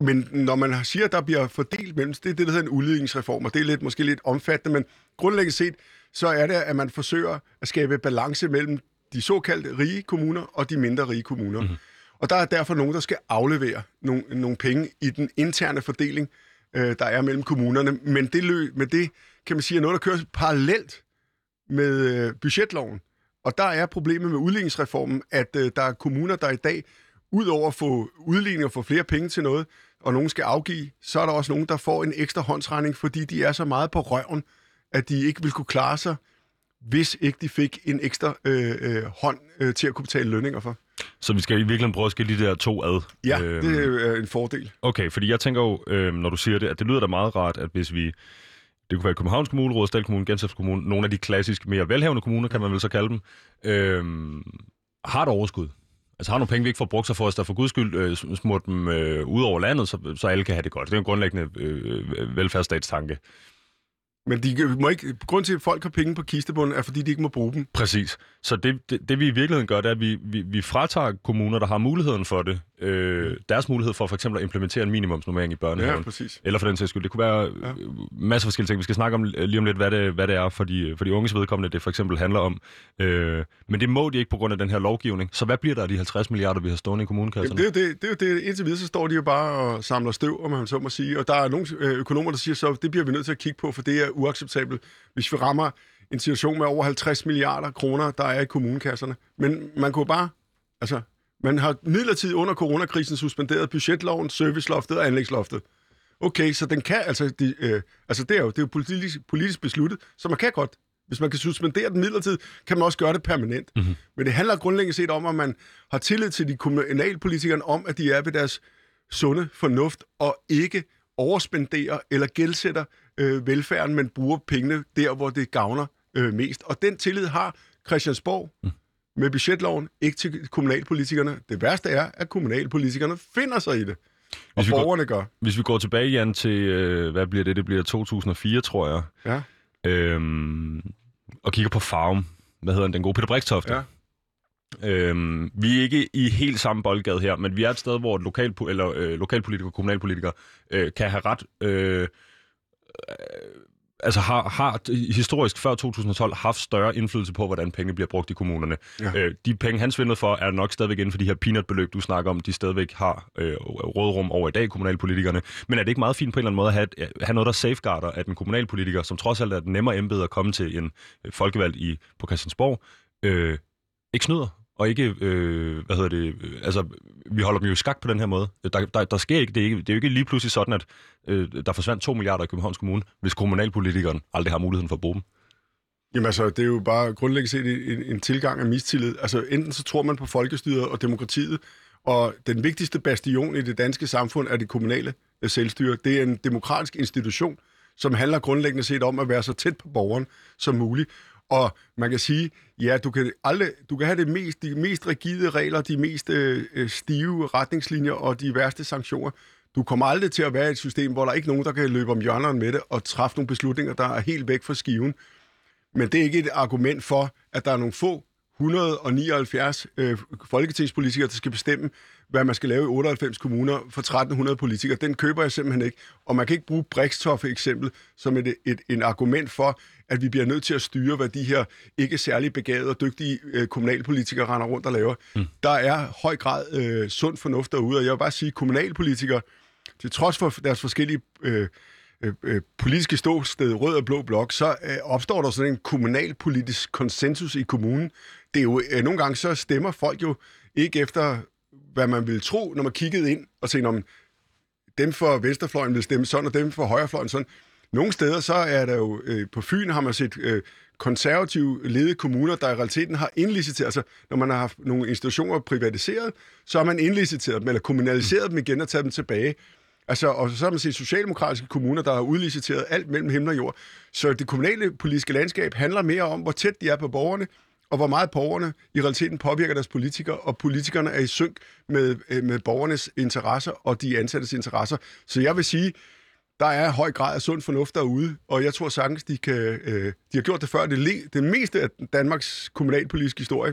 Men når man siger, at der bliver fordelt mellem, det er det, der hedder en udligningsreform, og det er lidt, måske lidt omfattende, men grundlæggende set, så er det, at man forsøger at skabe balance mellem de såkaldte rige kommuner og de mindre rige kommuner. Mm-hmm. Og der er derfor nogen, der skal aflevere nogle, nogle penge i den interne fordeling, øh, der er mellem kommunerne. Men det, lø, med det kan man sige, er noget, der kører parallelt med øh, budgetloven. Og der er problemet med udligningsreformen, at øh, der er kommuner, der i dag, udover at få udligning og få flere penge til noget, og nogen skal afgive, så er der også nogen, der får en ekstra håndsregning, fordi de er så meget på røven, at de ikke vil kunne klare sig, hvis ikke de fik en ekstra øh, øh, hånd øh, til at kunne betale lønninger for. Så vi skal i virkeligheden prøve at skille de der to ad. Ja, Øhm, det er øh, en fordel. Okay, fordi jeg tænker jo, øh, når du siger det, at det lyder da meget rart, at hvis vi... Det kunne være Københavns Kommune, Rådesdal Kommune, Gentofte Kommune, nogle af de klassiske, mere velhavende kommuner, kan man vel så kalde dem, øh, har et overskud. Altså har nogle penge, vi ikke får brugt, så får os der for guds skyld øh, smurt dem øh, ud over landet, så, så alle kan have det godt. Det er en grundlæggende øh, velfærdsstatstanke. Men de må ikke, grund til, at folk har penge på kistebunden, er, fordi de ikke må bruge dem. Præcis. Så det, det, det vi i virkeligheden gør, det er, at vi, vi, vi fratager kommuner, der har muligheden for det, øh, deres mulighed for for eksempel at implementere en minimumsnormering i børnehaven. Ja, præcis. Eller for den sags skyld. Det kunne være ja. Ja. masser af forskellige ting. Vi skal snakke om øh, lige om lidt, hvad det, hvad det er for de, for de unges vedkommende, det for eksempel handler om. Øh, men det må de ikke på grund af den her lovgivning. Så hvad bliver der af de 50 milliarder, vi har stående i kommunekasserne? Jamen, det, er jo det, det er jo det. Indtil videre, så står de jo bare og samler støv, om man så må sige. Og der er nogle øh, økonomer, der siger så, det bliver vi nødt til at kigge på, for det er uacceptabelt, hvis vi rammer en situation med over 50 milliarder kroner, der er i kommunekasserne. Men man kunne bare, altså, man har midlertidigt under coronakrisen suspenderet budgetloven, serviceloftet og anlægsloftet. Okay, så den kan, altså, de, øh, altså det er jo, det er jo politisk, politisk besluttet, så man kan godt, hvis man kan suspendere den midlertidigt, kan man også gøre det permanent. Mm-hmm. Men det handler grundlæggende set om, at man har tillid til de kommunalpolitikere om, at de er ved deres sunde fornuft og ikke overspenderer eller gældsætter øh, velfærden, men bruger pengene der, hvor det gavner øh, mest. Og den tillid har Christiansborg mm. Med budgetloven, ikke til kommunalpolitikerne. Det værste er, at kommunalpolitikerne finder sig i det. Og Hvis vi går- borgerne gør. Hvis vi går tilbage, Jan, til, øh, hvad bliver det? Det bliver 2004, tror jeg. Ja. Øhm, og kigger på Farm. Hvad hedder den? Den gode Peter Brikstofte. Ja. Øhm, vi er ikke i helt samme boldgade her, men vi er et sted, hvor lokal, eller, øh, lokalpolitikere og kommunalpolitikere øh, kan have ret... Øh, øh, altså har, har historisk før 2012 haft større indflydelse på, hvordan pengene bliver brugt i kommunerne. Ja. Øh, de penge, han svindlede for, er nok stadigvæk inden for de her peanut-beløb, du snakker om, de stadigvæk har øh, rådrum over i dag, kommunalpolitikerne. Men er det ikke meget fint på en eller anden måde at have, et, have noget, der safeguarder, at en kommunalpolitiker, som trods alt er et nemmere embede at komme til en øh, folkevalgt i, på Christiansborg, øh, ikke snyder? Og ikke, øh, hvad hedder det, øh, altså, vi holder dem jo i skak på den her måde. Øh, der, der, der sker ikke, det er, ikke, det er jo ikke lige pludselig sådan, at øh, der forsvandt 2 milliarder i Københavns Kommune, hvis kommunalpolitikeren aldrig har muligheden for at bruge dem. Jamen altså, det er jo bare grundlæggende set en, en tilgang af mistillid. Altså, enten så tror man på folkestyret og demokratiet, og den vigtigste bastion i det danske samfund er det kommunale øh, selvstyre. Det er en demokratisk institution, som handler grundlæggende set om at være så tæt på borgeren som muligt. Og man kan sige, ja, du kan, aldrig, du kan have det mest, de mest rigide regler, de mest øh, øh, stive retningslinjer og de værste sanktioner. Du kommer aldrig til at være i et system, hvor der ikke er nogen, der kan løbe om hjørnerne med det og træffe nogle beslutninger, der er helt væk fra skiven. Men det er ikke et argument for, at der er nogle få 179 øh, folketingspolitikere, der skal bestemme, hvad man skal lave i 98 kommuner for 1300 politikere. Den køber jeg simpelthen ikke. Og man kan ikke bruge Brikstoffe eksempel som et, et, en argument for, at vi bliver nødt til at styre, hvad de her ikke særlig begavede og dygtige øh, kommunalpolitikere render rundt og laver. Mm. Der er høj grad øh, sund fornuft derude, og jeg vil bare sige, at kommunalpolitikere, til trods for deres forskellige øh, øh, øh, politiske ståsted, rød og blå blok, så øh, opstår der sådan en kommunalpolitisk konsensus i kommunen. Det er jo, øh, nogle gange så stemmer folk jo ikke efter, hvad man ville tro, når man kiggede ind og tænkte, om dem for venstrefløjen vil stemme sådan, og dem for højrefløjen sådan. Nogle steder så er der jo, øh, på Fyn har man set øh, konservative ledede kommuner, der i realiteten har indliciteret, altså når man har haft nogle institutioner privatiseret, så har man indliciteret dem, eller kommunaliseret dem igen og taget dem tilbage. Altså, og så har man set socialdemokratiske kommuner, der har udliciteret alt mellem himmel og jord. Så det kommunale politiske landskab handler mere om, hvor tæt de er på borgerne, og hvor meget borgerne i realiteten påvirker deres politikere, og politikerne er i synk med, øh, med borgernes interesser og de ansattes interesser. Så jeg vil sige, der er høj grad af sund fornuft derude, og jeg tror sagtens, de, kan, øh, de har gjort det før. Det, le- det meste af Danmarks kommunalpolitiske historie,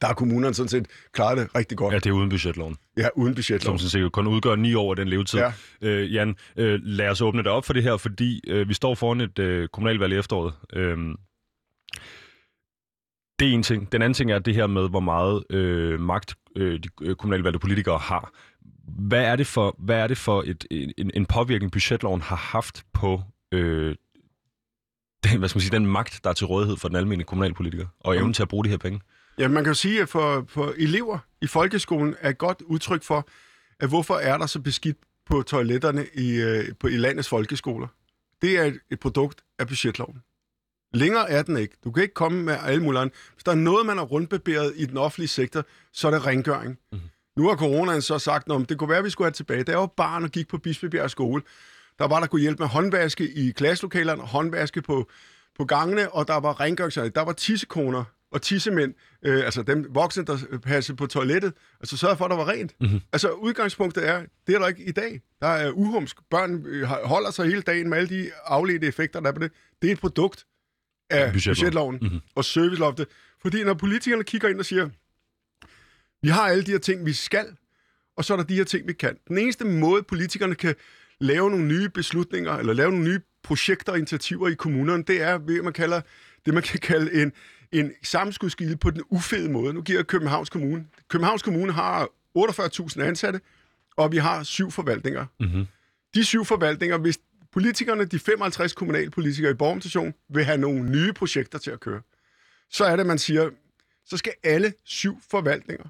der har kommunerne sådan set klaret det rigtig godt. Ja, det er uden budgetloven, Ja, uden budgetlov. som sådan set kun udgør ni år af den levetid. Ja. Øh, Jan, øh, lad os åbne det op for det her, fordi øh, vi står foran et øh, kommunalvalg i efteråret. Øh, det er en ting. Den anden ting er det her med, hvor meget øh, magt øh, de øh, kommunale valgte politikere har. Hvad er det for, hvad er det for et, en, en påvirkning, budgetloven har haft på øh, den, hvad skal man sige, den magt, der er til rådighed for den almindelige kommunalpolitiker, og evnen til at bruge de her penge? Ja, man kan jo sige, at for, for elever i folkeskolen er et godt udtryk for, at hvorfor er der så beskidt på toiletterne i, øh, på, i landets folkeskoler. Det er et, et produkt af budgetloven. Længere er den ikke. Du kan ikke komme med alle mulige andre. Hvis der er noget, man har rundbarberet i den offentlige sektor, så er det rengøring. Mm-hmm. Nu har coronaen så sagt, at det kunne være, at vi skulle have tilbage. Da jeg var barn og gik på Bispebjerg skole, der var der kunne hjælpe med håndvaske i klasselokalerne, håndvaske på, på gangene, og der var rengøringsanlæg. Der var tissekoner og tissemænd, øh, altså dem voksne, der passede på toilettet, altså sørgede for, at der var rent. Mm-hmm. Altså udgangspunktet er, det er der ikke i dag. Der er uhumsk. Børn øh, holder sig hele dagen med alle de afledte effekter, der er på det. Det er et produkt af Budgetloven. budgetloven mm-hmm. og serviceloftet. Fordi når politikerne kigger ind og siger, vi har alle de her ting, vi skal, og så er der de her ting, vi kan. Den eneste måde, politikerne kan lave nogle nye beslutninger, eller lave nogle nye projekter og initiativer i kommunerne, det er ved, man kalder, det, man kan kalde en, en sammenskudskilde på den ufede måde. Nu giver Københavns Kommune. Københavns Kommune har 48.000 ansatte, og vi har syv forvaltninger. Mm-hmm. De syv forvaltninger, hvis politikerne, de 55 kommunalpolitikere i Borgmenstation, vil have nogle nye projekter til at køre, så er det, man siger, så skal alle syv forvaltninger,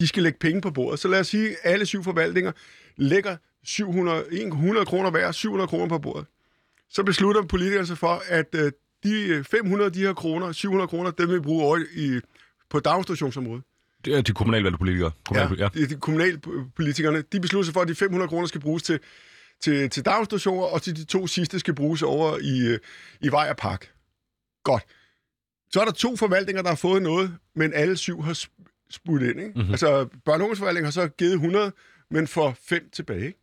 de skal lægge penge på bordet. Så lad os sige, at alle syv forvaltninger lægger 700, 100 kroner hver, 700 kroner på bordet. Så beslutter politikerne sig for, at øh, de 500 de her kroner, 700 kroner, dem vil vi bruge over i, på daginstitutionsområdet. Det er de kommunalvalgte politikere. Kommunal, ja. Ja, de, de kommunalpolitikerne, de beslutter sig for, at de 500 kroner skal bruges til, til, til daginstitutioner, og til de to sidste skal bruges over i, øh, i vej og park. Godt. Så er der to forvaltninger, der har fået noget, men alle syv har sp- spudt ind. Ikke? Mm-hmm. Altså, børne- og ungdomsforvaltningen har så givet 100, men får fem tilbage. Ikke?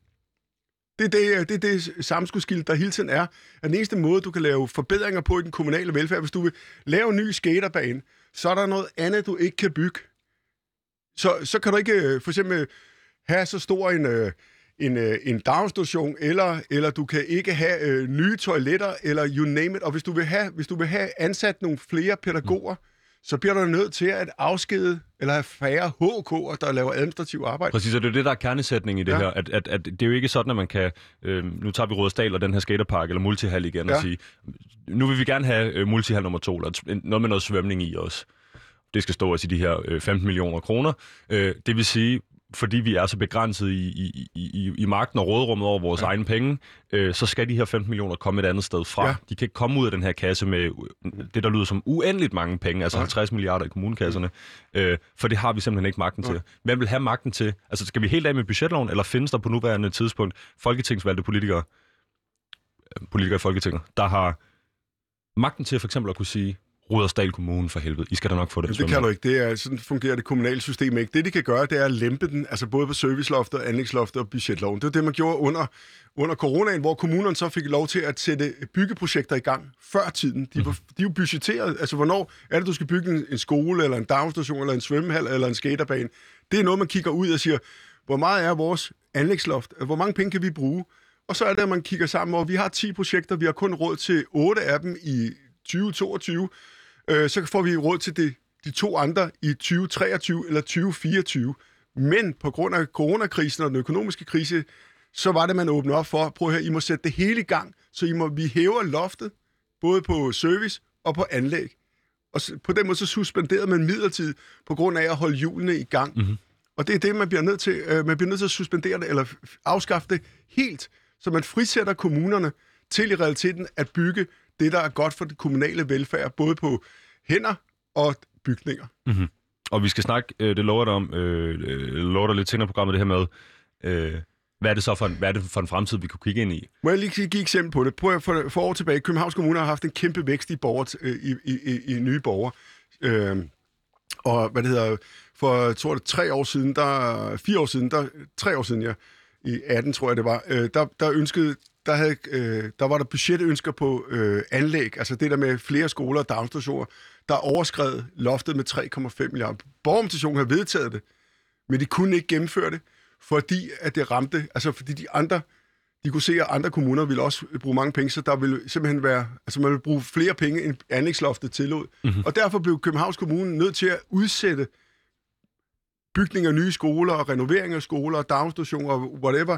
Det er det, det, er det samskudskild, der hele tiden er. At den eneste måde, du kan lave forbedringer på i den kommunale velfærd, hvis du vil lave en ny skaterbane, så er der noget andet, du ikke kan bygge. Så, så kan du ikke øh, for eksempel have så stor en, øh, en, øh, en daginstitution, eller, eller du kan ikke have øh, nye toiletter, eller you name it. Og hvis du vil have, hvis du vil have ansat nogle flere pædagoger, mm. så bliver du nødt til at afskede eller have færre HK'er, der laver administrativ arbejde. Præcis, og det er det, der er kernesætning i det ja. Her. At, at, at det er jo ikke sådan, at man kan... Øh, nu tager vi Rådsdal og den her skaterpark, eller multihal igen, ja. og sige, nu vil vi gerne have øh, multihal nummer to, eller et- noget med noget svømning i også. Det skal stå altså i de her øh, 15 millioner kroner. Øh, det vil sige, fordi vi er så begrænset i, i, i, i, magten og rådrummet over vores ja. egne penge, øh, så skal de her 15 millioner komme et andet sted fra. Ja. Ja. De kan ikke komme ud af den her kasse med det, der lyder som uendeligt mange penge, altså Nej. 50 milliarder i kommunekasserne, øh, for det har vi simpelthen ikke magten til. Hvem vil have magten til? Altså, skal vi helt af med budgetloven, eller findes der på nuværende tidspunkt folketingsvalgte politikere, øh, politikere i Folketinget, der har magten til for eksempel at kunne sige, Rudersdal Kommune for helvede, I skal da nok få det. Det kan du ikke. Det er, sådan fungerer det kommunale system ikke. Det, de kan gøre, det er at lempe den, altså både på serviceloftet, anlægsloftet og budgetloven. Det er det, man gjorde under, under coronaen, hvor kommunerne så fik lov til at sætte byggeprojekter i gang før tiden. De, var, de er jo budgetteret. Altså, hvornår er det, du skal bygge en, en skole, eller en daginstitution, eller en svømmehal, eller en skaterbane? Det er noget, man kigger ud og siger, hvor meget er vores anlægsloft? Hvor mange penge kan vi bruge? Og så er det, at man kigger sammen, og vi har 10 projekter, vi har kun råd til 8 af dem i 2022. Øh, så får vi råd til det, de to andre i 2023 eller 2024. Men på grund af coronakrisen og den økonomiske krise, så var det, man åbnede op for, prøv at høre, I må sætte det hele i gang, så I må, vi hæver loftet, både på service og på anlæg. Og på den måde så suspenderede man midlertidigt på grund af at holde hjulene i gang. Mm-hmm. Og det er det, man bliver nødt til. Øh, man bliver nødt til at suspendere det, eller afskaffe det helt, så man frisætter kommunerne til i realiteten at bygge det, der er godt for det kommunale velfærd, både på hænder og bygninger. Og vi skal snakke, øh, det lover dig om, øh, øh, lover dig lidt senere i programmet, det her med, øh, hvad er det så for en, hvad er det for en fremtid, vi kunne kigge ind i? Må jeg lige give et eksempel på det? Prøv at for, for år tilbage, Københavns Kommune har haft en kæmpe vækst i, borger, øh, i, i, i, i nye borgere. Øh, og hvad det hedder, for tror det tre år siden, der, fire år siden, der, tre år siden, ja, i 18 tror jeg det var, øh, der, der ønskede, der, havde, øh, der var der budgetønsker på øh, anlæg, altså det der med flere skoler og daginstitutioner, der overskred loftet med 3,5 milliarder. Borgermestationen har vedtaget det, men de kunne ikke gennemføre det, fordi at det ramte, altså fordi de andre, de kunne se, at andre kommuner ville også bruge mange penge, så der ville simpelthen være, altså man ville bruge flere penge, end anlægsloftet tillod. Mm-hmm. Og derfor blev Københavns Kommune nødt til at udsætte bygning af nye skoler, og renovering af skoler, og daginstitutioner, og whatever,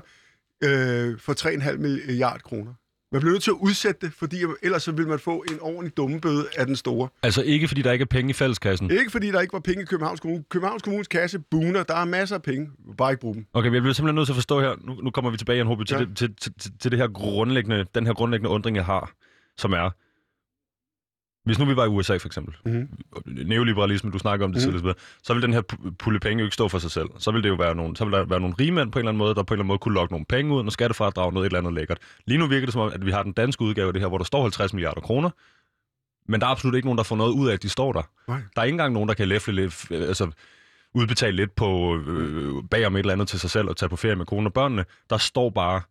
øh, for 3,5 milliard kroner. Man blev nødt til at udsætte det, fordi ellers så ville man få en ordentlig dummebøde af den store. Altså ikke fordi der ikke er penge i fælleskassen. Ikke fordi der ikke var penge i Københavns Kommune. Københavns Kommunes kasse buner, der er masser af penge, bare ikke bruge dem. Okay, men jeg bliver simpelthen nødt til at forstå her, nu, nu kommer vi tilbage igen, Håbe, til, Ja. ja. det, til, til, til, til det her grundlæggende, den her grundlæggende undring, jeg har, som er, hvis nu vi var i USA for eksempel, Mhm. neoliberalisme, du snakker om det Mhm. mm. tidligere, så vil den her pu- pulle penge jo ikke stå for sig selv. Så vil det jo være nogle, så vil der være nogle rige mænd på en eller anden måde, der på en eller anden måde kunne lokke nogle penge ud, og skattefradrag noget et eller andet lækkert. Lige nu virker det som om, at vi har den danske udgave af det her, hvor der står 50 milliarder kroner, men der er absolut ikke nogen, der får noget ud af, at de står der. Nej. Der er ikke engang nogen, der kan læfle lidt, altså udbetale lidt på øh, bagom et eller andet til sig selv og tage på ferie med konen og børnene. Der står bare,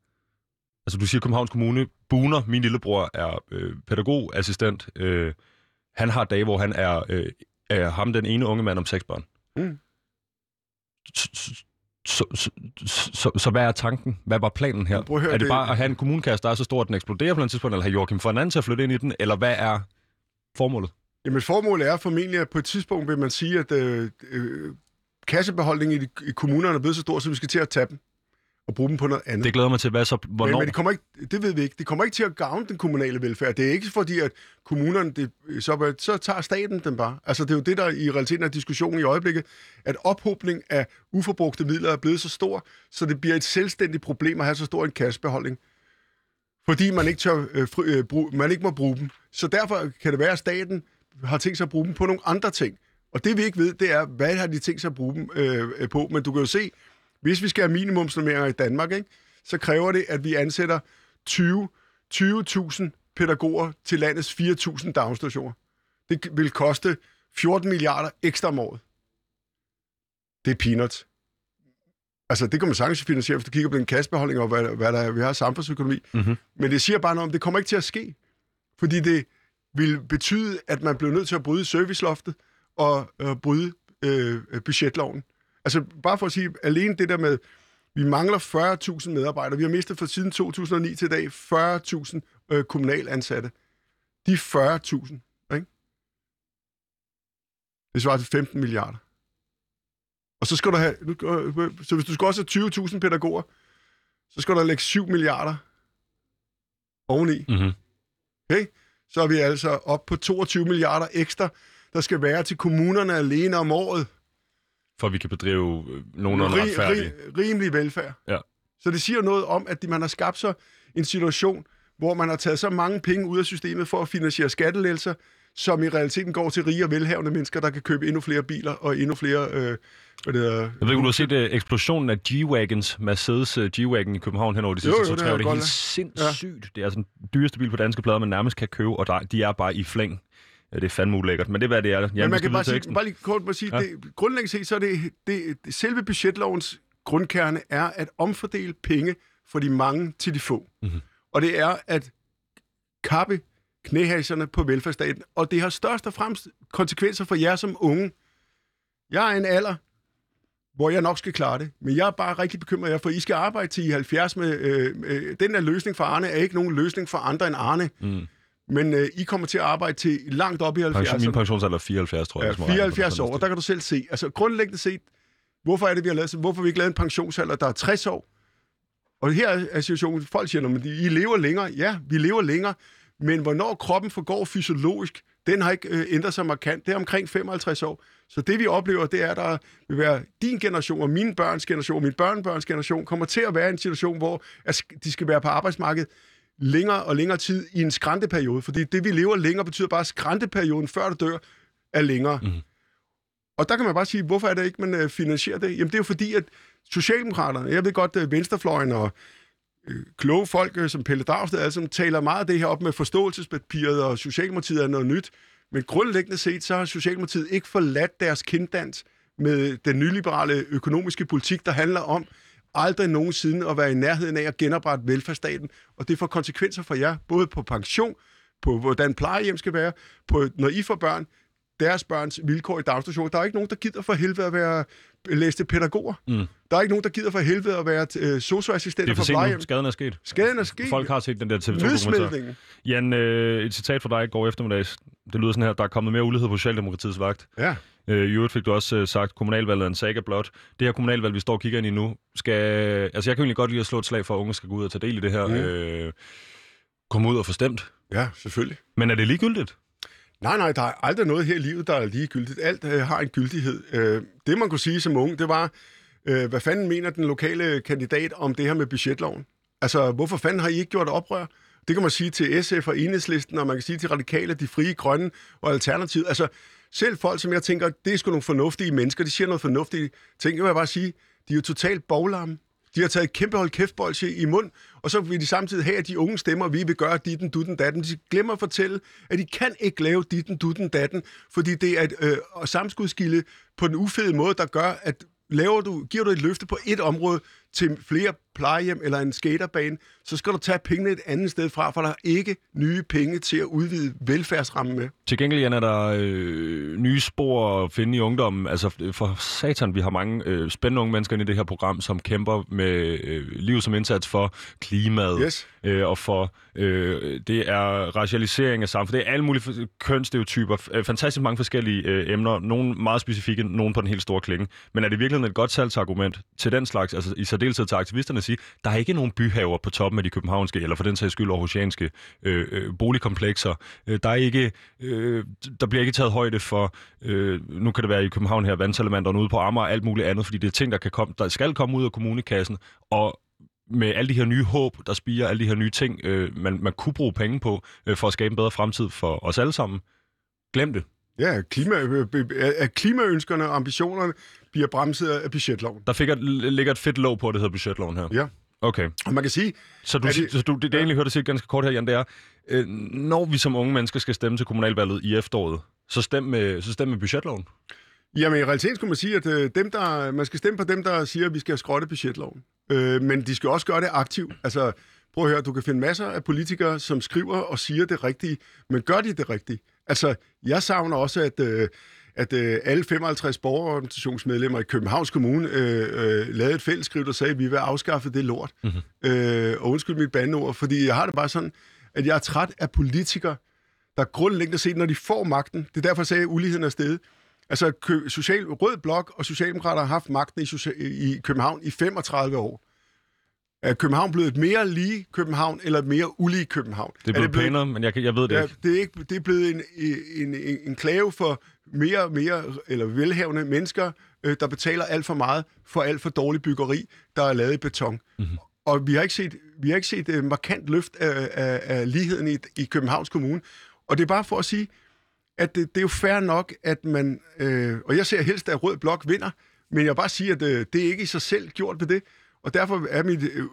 altså du siger Københavns Kommune, Buner, min lillebror er øh, pædagogassistent, øh, han har dage, hvor han er, øh, er ham den ene unge mand om seks børn. Mm. Så, så, så, så hvad er tanken? Hvad var planen her? Prøv at høre, er det, det- bare at have en kommunekasse, der er så stor, at den eksploderer på et tidspunkt, eller have Joachim Fernand til at flytte ind i den, eller hvad er formålet? Jamen formålet er formentlig, at på et tidspunkt vil man sige, at øh, øh, kassebeholdningen i, i kommunerne er blevet så stor, så vi skal til at tage dem og bruge dem på noget andet. Det glæder mig til, hvad så, Men, hvornår? men det, kommer ikke, det ved vi ikke. Det kommer ikke til at gavne den kommunale velfærd. Det er ikke fordi, at kommunerne, det, så, så tager staten den bare. Altså, det er jo det, der i realiteten er diskussionen i øjeblikket, at ophobning af uforbrugte midler er blevet så stor, så det bliver et selvstændigt problem at have så stor en kassebeholdning. Fordi man ikke, tør, øh, fri, øh, brug, man ikke må bruge dem. Så derfor kan det være, at staten har tænkt sig at bruge dem på nogle andre ting. Og det vi ikke ved, det er, hvad har de tænkt sig at bruge dem øh, øh, på. Men du kan jo se, hvis vi skal have minimumsnormeringer i Danmark, ikke, så kræver det, at vi ansætter 20 20.000 pædagoger til landets 4.000 daginstitutioner. Det vil koste 14 milliarder ekstra om året. Det er peanuts. Altså, det kan man sagtens finansiere, hvis du kigger på den kassebeholdning og hvad, hvad der er, vi har samfundsøkonomi. Mhm. Men det siger bare noget om, det kommer ikke til at ske. Fordi det vil betyde, at man bliver nødt til at bryde serviceloftet og øh, bryde øh, budgetloven. Altså, bare for at sige, alene det der med, vi mangler 40.000 medarbejdere. Vi har mistet fra siden 2009 til i dag 40.000 øh, kommunalansatte. De 40.000, ikke? Det svarer til 15 milliarder. Og så skal du have, øh, så hvis du skal også have 20.000 pædagoger, så skal der lægge 7 milliarder oveni. Mm-hmm. Okay? Så er vi altså op på 22 milliarder ekstra, der skal være til kommunerne alene om året. For at vi kan bedrive øh, nogenlunde retfærdigt. ri, rimelig velfærd. Ja. Så det siger noget om, at man har skabt sig en situation, hvor man har taget så mange penge ud af systemet for at finansiere skattelettelser, som i realiteten går til rige og velhavende mennesker, der kan købe endnu flere biler og endnu flere... Øh, hvad det hedder, Jeg ved ikke, du har set uh, eksplosionen af G-Wagons, Mercedes uh, G-Wagon i København hen over de sidste jo, to det år. Det er helt sindssygt. Det er altså den dyreste bil på danske plader, man nærmest kan købe, og der, de er bare i flæng. Det er fandme ulækkert, men det er, hvad det er. Jan, Men man kan bare, sige, bare lige kort bare sige, Ja. det, grundlæggende set, så er det, det, det, selve budgetlovens grundkerne er at omfordele penge fra de mange til de få. Mhm. Og det er at kappe knæhaserne på velfærdsstaten, og det har størst og fremmest konsekvenser for jer som unge. Jeg er en alder, hvor jeg nok skal klare det, men jeg er bare rigtig bekymret jer, for I skal arbejde til I er 70 med... Øh, øh, den der løsning for Arne er ikke nogen løsning for andre end Arne, Mm. Men øh, I kommer til at arbejde til langt op i 70'erne. Pension, min pensionsalder er 74, tror jeg. Ja, hvis man regner på det 74 sådan år, og der kan du selv se. Altså grundlæggende set, hvorfor er det, vi har lavet, så- hvorfor har vi ikke lavet en pensionsalder, der er 60 år? Og her er situationen, folk siger, at I lever længere. Ja, vi lever længere, men hvornår kroppen forgår fysiologisk, den har ikke øh, ændret sig markant. Det er omkring 55 år. Så det vi oplever, det er, at der vil være din generation og min børns generation, min børnebørns generation, kommer til at være i en situation, hvor at de skal være på arbejdsmarkedet længere og længere tid i en skrænteperiode. Fordi det, vi lever længere, betyder bare, at skrænteperioden, før du dør, er længere. Mhm. Og der kan man bare sige, hvorfor er det ikke, man øh, finansierer det? Jamen det er jo fordi, at Socialdemokraterne, jeg ved godt, at Venstrefløjen og øh, kloge folk øh, som Pelle Dragsted, altså, taler meget af det her op med forståelsespapiret, og Socialdemokratiet er noget nyt. Men grundlæggende set, så har Socialdemokratiet ikke forladt deres kinddans med den nyliberale økonomiske politik, der handler om aldrig nogensinde at være i nærheden af at genoprette velfærdsstaten. Og det får konsekvenser for jer, både på pension, på hvordan plejehjem skal være, på når I får børn, deres børns vilkår i daginstitutioner. Der er ikke nogen, der gider for helvede at være læste pædagoger. Mm. Der er ikke nogen, der gider for helvede at være øh, Det socioassistenter er for plejehjem. Skaden er sket. Skaden er sket. Folk har set den der TV2-dokumentar. Nedsmeltningen. Jan, øh, et citat fra dig i går eftermiddags. Det lyder sådan her, der er kommet mere ulighed på Socialdemokratiets vagt. Ja. Øh, I øvrigt fik du også øh, sagt, kommunalvalget er en saga blot. Det her kommunalvalg, vi står og kigger ind i nu, skal... Altså, jeg kan egentlig godt lide at slå et slag for, at unge skal gå ud og tage del i det her. Mm. Øh, komme ud og få stemt. ja, selvfølgelig. Men er det ligegyldigt? Nej, nej, der er aldrig noget her i livet, der er ligegyldigt. Alt øh, har en gyldighed. Øh, det, man kunne sige som ung, det var, øh, hvad fanden mener den lokale kandidat om det her med budgetloven? Altså, hvorfor fanden har I ikke gjort oprør? Det kan man sige til SF og Enhedslisten, og man kan sige til Radikale, de frie, grønne og Alternativet. Altså, selv folk, som jeg tænker, det er sgu nogle fornuftige mennesker, de siger noget fornuftigt. Ting, jeg vil bare sige, de er jo totalt boglamme. De har taget et kæmpe hold kæftbolsje i mund, og så vil de samtidig have, at de unge stemmer, vi vil gøre ditten, dutten, datten. De glemmer at fortælle, at de kan ikke lave ditten, dutten, datten, fordi det er et øh, samskudskilde på den ufede måde, der gør, at laver du, giver du et løfte på et område til flere plejehjem eller en skaterbane, så skal du tage pengene et andet sted fra, for der er ikke nye penge til at udvide velfærdsrammen med. Til gengæld, Jan, er der øh, nye spor at finde i ungdommen. Altså, for satan, vi har mange øh, spændende unge mennesker i det her program, som kæmper med øh, liv som indsats for klimaet. Yes. Øh, og for, øh, det er racialisering af samfundet. Det er alle mulige kønsstereotyper. Øh, fantastisk mange forskellige øh, emner. Nogle meget specifikke, nogle på den helt store klinge. Men er det virkelig et godt salgsargument til den slags, altså i særdeleshed til aktivisterne at sige, der er ikke nogen byhaver på toppen af de københavnske, eller for den sags skyld aarhusianske øh, øh, boligkomplekser. Øh, der, er ikke, øh, der bliver ikke taget højde for, øh, nu kan det være i København her, vandsalamanderne ude på Amager og alt muligt andet, fordi det er ting, der, kan komme, der skal komme ud af kommunekassen, og med alle de her nye håb, der spiger, alle de her nye ting, øh, man, man kunne bruge penge på, øh, for at skabe en bedre fremtid for os alle sammen. Glem det. Ja, klima, øh, øh, at klimaønskerne og ambitionerne bliver bremset af budgetloven. Der fik et, ligger et fedt lov på, det hedder budgetloven her. Ja. Okay. Og man kan sige... Så, du, det, så du, det, det jeg egentlig hørte sige ganske kort her, Jan, det er, øh, når vi som unge mennesker skal stemme til kommunalvalget i efteråret, så stem med, så stem med budgetloven. Jamen, i realiteten skulle man sige, at øh, dem, der, man skal stemme på dem, der siger, at vi skal skrotte budgetloven. Øh, men de skal også gøre det aktivt. Altså, prøv at høre, du kan finde masser af politikere, som skriver og siger det rigtige, men gør de det rigtige? Altså, jeg savner også, at, øh, at øh, alle 55 borgerorganisationsmedlemmer i Københavns Kommune øh, øh, lavede et fællesskriv, der sagde, at vi vil afskaffe det lort. Mm-hmm. Øh, og undskyld mit bandeord, fordi jeg har det bare sådan, at jeg er træt af politikere, der grundlæggende set, når de får magten, det er derfor, jeg sagde, at uligheden er steget. Altså, social, Rød Blok og Socialdemokrater har haft magten i, i København i 35 år. Er København blevet et mere lige København, eller et mere ulige København? Det er blevet pænere, men jeg, jeg ved det Ja, ikke. det er, ikke, det er blevet en, en, en, en klave for mere og mere eller velhavende mennesker, øh, der betaler alt for meget for alt for dårligt byggeri, der er lavet i beton. Mm-hmm. Og vi har ikke set, vi har ikke set uh, markant løft af, af, af ligheden i, i Københavns Kommune. Og det er bare for at sige, at det, det er jo fair nok, at man... Øh, og jeg ser helst, at Rød Blok vinder, men jeg vil bare sige, at øh, det er ikke i sig selv gjort ved det. Og derfor er mit øh,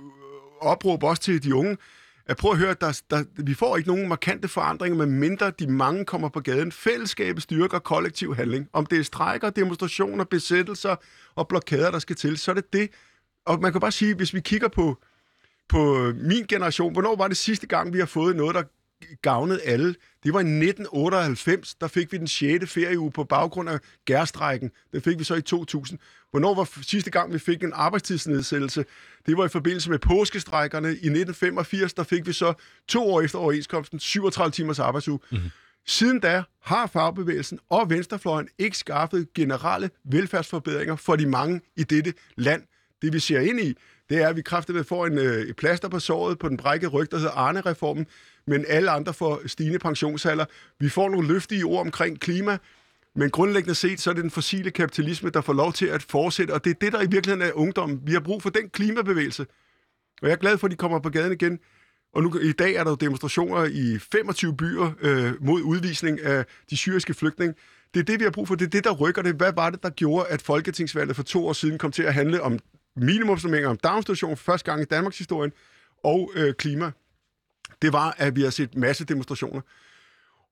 opråb også til de unge, at prøve at høre, at der, der, vi får ikke nogen markante forandringer, med mindre de mange kommer på gaden. Fællesskabet styrker kollektiv handling. Om det er strækker, demonstrationer, besættelser og blokader, der skal til, så er det det. Og man kan bare sige, hvis vi kigger på, på min generation, hvornår var det sidste gang, vi har fået noget, der gavnede alle? Det var i 1998, der fik vi den 6. ferieuge på baggrund af gærstrækken. Det fik vi så i 2000. Hvornår var sidste gang, vi fik en arbejdstidsnedsættelse? Det var i forbindelse med påskestrækkerne. I 1985, der fik vi så to år efter overenskomsten 37 timers arbejdsuge. Mm-hmm. Siden da har fagbevægelsen og venstrefløjen ikke skaffet generelle velfærdsforbedringer for de mange i dette land. Det vi ser ind i, det er, at vi kraftigt får en, øh, et plaster på såret på den brækkede ryg, der hedder Arne-reformen, men alle andre får stigende pensionsalder. Vi får nogle løftige ord omkring klima, men grundlæggende set, så er det den fossile kapitalisme, der får lov til at fortsætte, og det er det, der i virkeligheden er ungdommen. Vi har brug for den klimabevægelse. Og jeg er glad for, at de kommer på gaden igen. Og nu, i dag er der jo demonstrationer i 25 byer øh, mod udvisning af de syriske flygtninge. Det er det, vi har brug for. Det er det, der rykker det. Hvad var det, der gjorde, at Folketingsvalget for to år siden kom til at handle om minimumsnormeringer, om daginstitution for første gang i Danmarks historie, og øh, klima? Det var, at vi har set masse demonstrationer.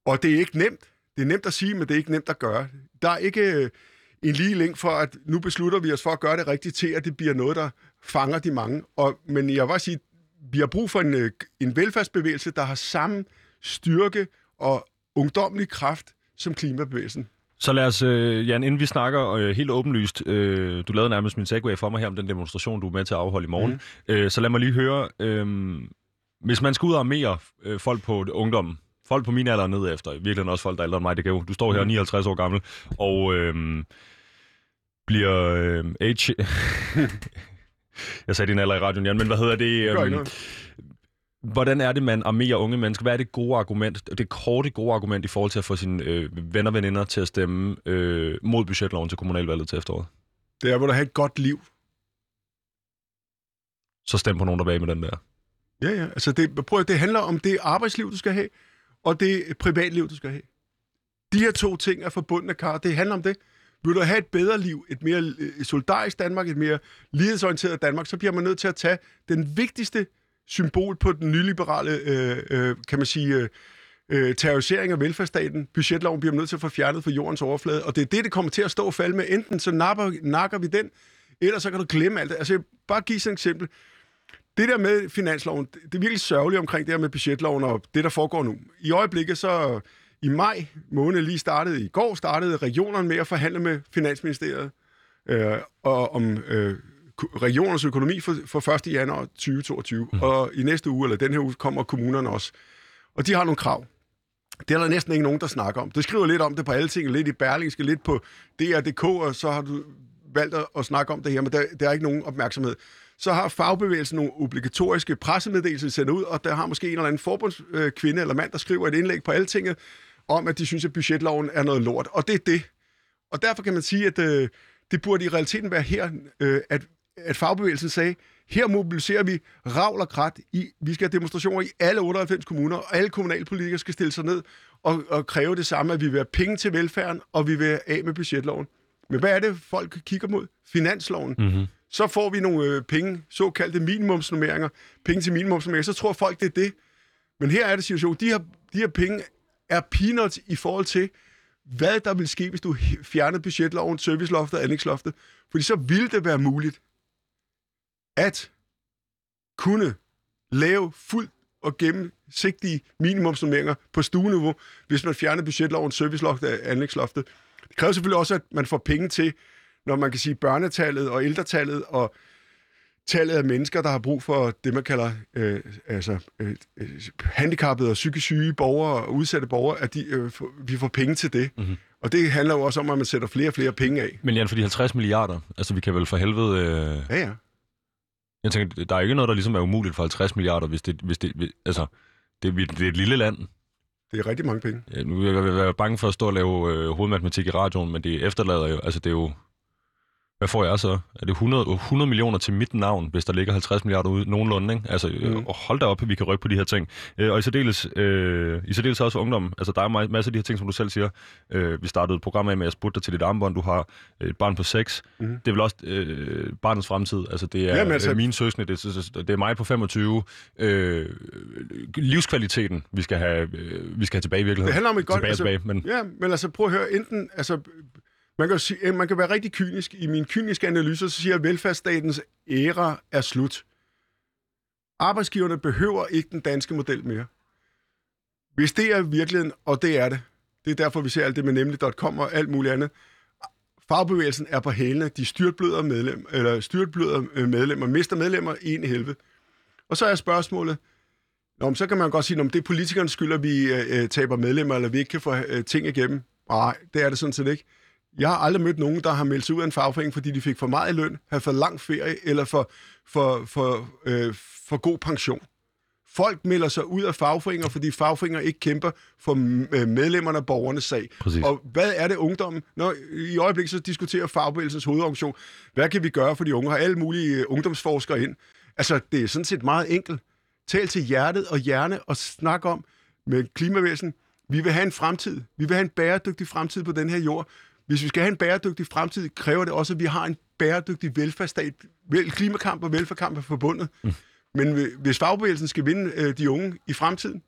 Og det er ikke nemt. Det er nemt at sige, men det er ikke nemt at gøre. Der er ikke øh, en lige link for, at nu beslutter vi os for at gøre det rigtigt til, at det bliver noget, der fanger de mange. Og, men jeg vil sige, vi har brug for en, øh, en velfærdsbevægelse, der har samme styrke og ungdommelig kraft som klimabevægelsen. Så lad os, øh, Jan, inden vi snakker øh, helt åbenlyst, øh, du lavede nærmest min segway for mig her om den demonstration, du er med til at afholde i morgen. Mm. Øh, så lad mig lige høre, øh, hvis man skal ud og armere øh, folk på ungdommen, folk på min alder ned efter, virkelig også folk, der er ældre end mig, det kan jo, du står her 59 år gammel, og øh, bliver øh, age... Jeg sagde din alder i radioen, Jan, men hvad hedder det? Øhm. Hvordan er det, man armerer unge mennesker? Hvad er det gode argument, det korte gode argument i forhold til at få sine øh, venner og veninder til at stemme øh, mod budgetloven til kommunalvalget til efteråret? Det er, hvor du har et godt liv. Så stem på nogen, der er med den der. Ja, ja. Altså det, prøv, det handler om det arbejdsliv, du skal have, og det privatliv, du skal have. De her to ting er forbundne kar. Det handler om det. Vil du have et bedre liv, et mere øh, solidarisk Danmark, et mere lighedsorienteret Danmark, så bliver man nødt til at tage den vigtigste symbol på den nyliberale, øh, øh, kan man sige, øh, øh, terrorisering af velfærdsstaten. Budgetloven bliver man nødt til at få fjernet fra jordens overflade, og det er det, det kommer til at stå og falde med. Enten så napper, nakker vi den, eller så kan du glemme alt det. Altså, jeg bare give sådan et eksempel. Det der med finansloven, det er virkelig sørgeligt omkring det her med budgetloven og det, der foregår nu. I øjeblikket så i maj måned lige startede, i går startede regionerne med at forhandle med Finansministeriet øh, og om øh, regionernes økonomi for, for 1. januar 2022. Mm. Og i næste uge, eller den her uge, kommer kommunerne også. Og de har nogle krav. Det er der næsten ikke nogen, der snakker om. Det skriver lidt om det på alle ting, lidt i Berlingske, lidt på DR.dk, og så har du valgt at snakke om det her, men der, der er ikke nogen opmærksomhed. Så har fagbevægelsen nogle obligatoriske pressemeddelelser sendt ud, og der har måske en eller anden forbundskvinde eller mand, der skriver et indlæg på altinget, om at de synes, at budgetloven er noget lort. Og det er det. Og derfor kan man sige, at øh, det burde i realiteten være her, øh, at, at fagbevægelsen sagde, her mobiliserer vi ravl og krat. I, vi skal have demonstrationer i alle 98 kommuner, og alle kommunalpolitikere skal stille sig ned og, og kræve det samme, at vi vil have penge til velfærden, og vi vil have af med budgetloven. Men hvad er det, folk kigger mod? Finansloven. Mm-hmm. Så får vi nogle øh, penge, såkaldte minimumsnummeringer, penge til minimumsnummeringer, så tror folk, det er det. Men her er det situation, de her, de her penge er peanuts i forhold til, hvad der vil ske, hvis du fjernede budgetloven, serviceloftet og anlægsloftet. Fordi så ville det være muligt at kunne lave fuldt og gennemsigtige minimumsnummeringer på stueniveau, hvis man fjerner budgetloven, serviceloftet og anlægsloftet. Det kræver selvfølgelig også, at man får penge til, når man kan sige børnetallet og ældretallet og tallet af mennesker, der har brug for det, man kalder øh, altså, øh, handicappede og psykisk syge borgere og udsatte borgere, at de, øh, vi får penge til det. Mm-hmm. Og det handler jo også om, at man sætter flere og flere penge af. Men Jan, for de 50 milliarder, altså vi kan vel for helvede... Øh... Ja, ja. Jeg tænker, der er ikke noget, der ligesom er umuligt for 50 milliarder, hvis det... Hvis det altså, det, det er et lille land. Det er rigtig mange penge. Ja, nu er jeg være bange for at stå og lave øh, hovedmatematik i radioen, men det efterlader jo... Altså, det er jo hvad får jeg så? Er det 100, 100 millioner til mit navn, hvis der ligger 50 milliarder ude nogenlunde? Ikke? Altså, mm. øh, hold da op, at vi kan rykke på de her ting. Øh, og i særdeles, øh, i særdeles også for ungdom. Altså, der er masser af de her ting, som du selv siger. Øh, vi startede et program af med at spurgte dig til dit armbånd. Du har et barn på 6. Mm. Det er vel også øh, barnets fremtid. Altså, det er Jamen, altså... mine søsne, det, det er mig på 25. Øh, livskvaliteten, vi skal have, øh, vi skal have tilbage i virkeligheden. Det handler om et godt... Tilbage, altså, tilbage, men... Ja, men altså prøv at høre, enten... Altså, man kan, sige, øh, man kan være rigtig kynisk. I min kyniske analyse, så siger jeg, at velfærdsstatens æra er slut. Arbejdsgiverne behøver ikke den danske model mere. Hvis det er virkeligheden, og det er det, det er derfor, vi ser alt det med nemlig.com og alt muligt andet, fagbevægelsen er på hælene, de styrtbløder medlem, eller styrtbløder øh, medlemmer, mister medlemmer i en helvede. Og så er spørgsmålet, Nå, så kan man godt sige, at det er politikernes skyld, at vi øh, øh, taber medlemmer, eller vi ikke kan få øh, ting igennem. Nej, det er det sådan set ikke. Jeg har aldrig mødt nogen, der har meldt sig ud af en fagforening, fordi de fik for meget i løn, havde for lang ferie eller for, for, for, øh, for god pension. Folk melder sig ud af fagforeninger, fordi fagforeninger ikke kæmper for øh, medlemmerne af borgernes sag. Præcis. Og hvad er det ungdommen? Når i øjeblikket så diskuterer fagbevægelsens hovedorganisation, hvad kan vi gøre for de unge? Har alle mulige øh, ungdomsforskere ind. Altså, det er sådan set meget enkelt. Tal til hjertet og hjerne og snak om med klimavæsen. Vi vil have en fremtid. Vi vil have en bæredygtig fremtid på den her jord. Hvis vi skal have en bæredygtig fremtid, kræver det også, at vi har en bæredygtig velfærdsstat. Vel, klimakamp og velfærdskamp er forbundet. Mm. Men hvis fagbevægelsen skal vinde øh, de unge i fremtiden,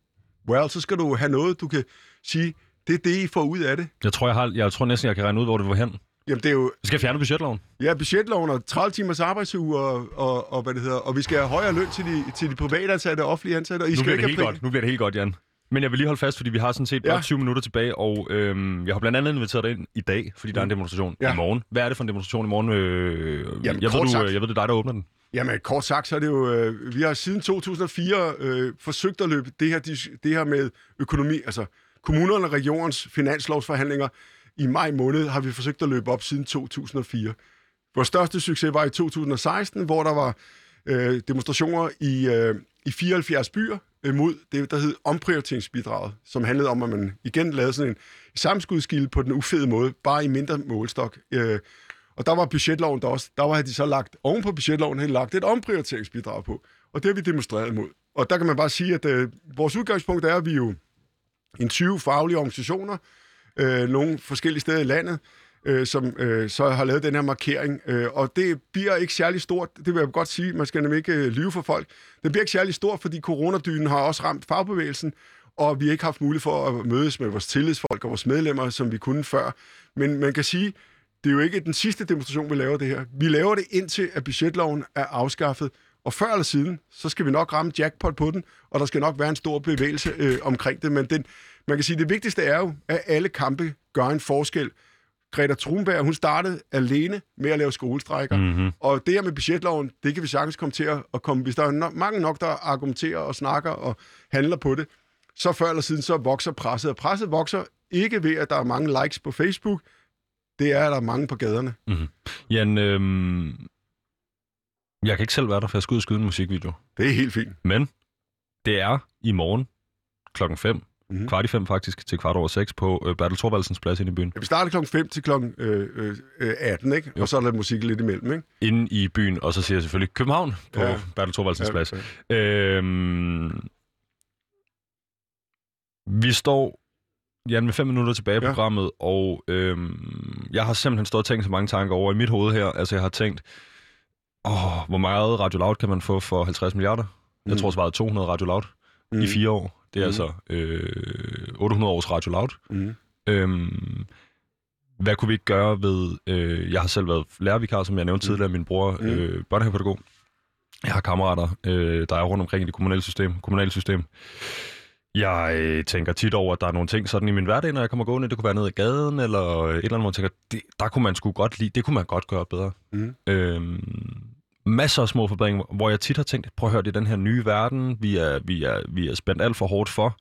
well, så skal du have noget, du kan sige, det er det, I får ud af det. Jeg tror, jeg, har, jeg tror næsten, jeg kan regne ud, hvor det var hen. Jamen, det er jo... Vi skal fjerne budgetloven. Ja, budgetloven og 30 timers arbejdsuge og, og, og, hvad det hedder. Og vi skal have højere løn til de, til de private ansatte og offentlige ansatte. Og I nu skal bliver ikke det helt godt. Nu bliver det helt godt, Jan. Men jeg vil lige holde fast, fordi vi har sådan set bare ja. 20 minutter tilbage, og øhm, jeg har blandt andet inviteret dig ind i dag, fordi der er en mm. demonstration ja. i morgen. Hvad er det for en demonstration i morgen? Øh, Jamen, jeg, ved, du, sagt. jeg ved, det er dig, der åbner den. Jamen, kort sagt, så er det jo... Øh, vi har siden 2004 øh, forsøgt at løbe det her, det her med økonomi, altså kommunerne og regionens finanslovsforhandlinger. I maj måned har vi forsøgt at løbe op siden 2004. Vores største succes var i 2016, hvor der var øh, demonstrationer i, øh, i 74 byer øh, mod det, der hed omprioriteringsbidraget, som handlede om, at man igen lavede sådan en samskudskilde på den ufede måde, bare i mindre målstok. Øh, og der var budgetloven der også. Der var de så lagt, oven på budgetloven, havde lagt et omprioriteringsbidrag på. Og det har vi demonstreret imod. Og der kan man bare sige, at øh, vores udgangspunkt er, at vi jo en 20 faglige organisationer, øh, nogle forskellige steder i landet, øh, som øh, så har lavet den her markering. Øh, og det bliver ikke særlig stort, det vil jeg godt sige, man skal nemlig ikke øh, lyve for folk. Det bliver ikke særlig stort, fordi coronadynen har også ramt fagbevægelsen, og vi har ikke haft mulighed for at mødes med vores tillidsfolk og vores medlemmer, som vi kunne før. Men man kan sige, det er jo ikke den sidste demonstration, vi laver det her. Vi laver det indtil, at budgetloven er afskaffet. Og før eller siden, så skal vi nok ramme jackpot på den, og der skal nok være en stor bevægelse øh, omkring det. Men den, man kan sige, det vigtigste er jo, at alle kampe gør en forskel. Greta Thunberg, hun startede alene med at lave skolestrækker. Mm-hmm. Og det her med budgetloven, det kan vi sagtens komme til at komme. Hvis der er no- mange nok, der argumenterer og snakker og handler på det, så før eller siden, så vokser presset. Og presset vokser ikke ved, at der er mange likes på Facebook. Det er, at der er mange på gaderne. Jan, øhm, jeg kan ikke selv være der, for jeg skal ud og skyde en musikvideo. Det er helt fint. Men det er i morgen klokken 5, Mhm. mm. kvart i 5 faktisk, til kvart over 6 på øh, Bertel Thorvaldsens plads inde i byen. Ja, vi starter klokken 5 til klokken øh, øh, 18, ikke? Jo. Og så er der musik lidt imellem, ikke? Inde i byen, og så siger jeg selvfølgelig København på Ja. Bertel Thorvaldsens Ja, plads. ja. Øhm, vi står, Jan, med fem minutter tilbage på Ja. programmet, og øhm, jeg har simpelthen stået og tænkt så mange tanker over i mit hoved her. Altså, jeg har tænkt, åh, hvor meget Radio Loud kan man få for 50 milliarder? Jeg Mm. tror svaret 200 Radio Loud mm. i fire år. Det er Mm. altså øh, 800 års Radio Loud. Mm. Øhm, hvad kunne vi ikke gøre ved... Øh, jeg har selv været lærervikar, som jeg nævnte tidligere, min bror, Mm. øh, børnehavepædagog. Jeg har kammerater, øh, der er rundt omkring i det kommunale system. Kommunale system. Jeg øh, tænker tit over, at der er nogle ting sådan i min hverdag, når jeg kommer gående. Det kunne være ned ad gaden, eller et eller andet, hvor jeg tænker, det, der kunne man sgu godt lide, det kunne man godt gøre bedre. Mm. Øhm, masser af små forbedringer, hvor jeg tit har tænkt, prøv at høre, det er den her nye verden, vi er, vi er, vi er spændt alt for hårdt for.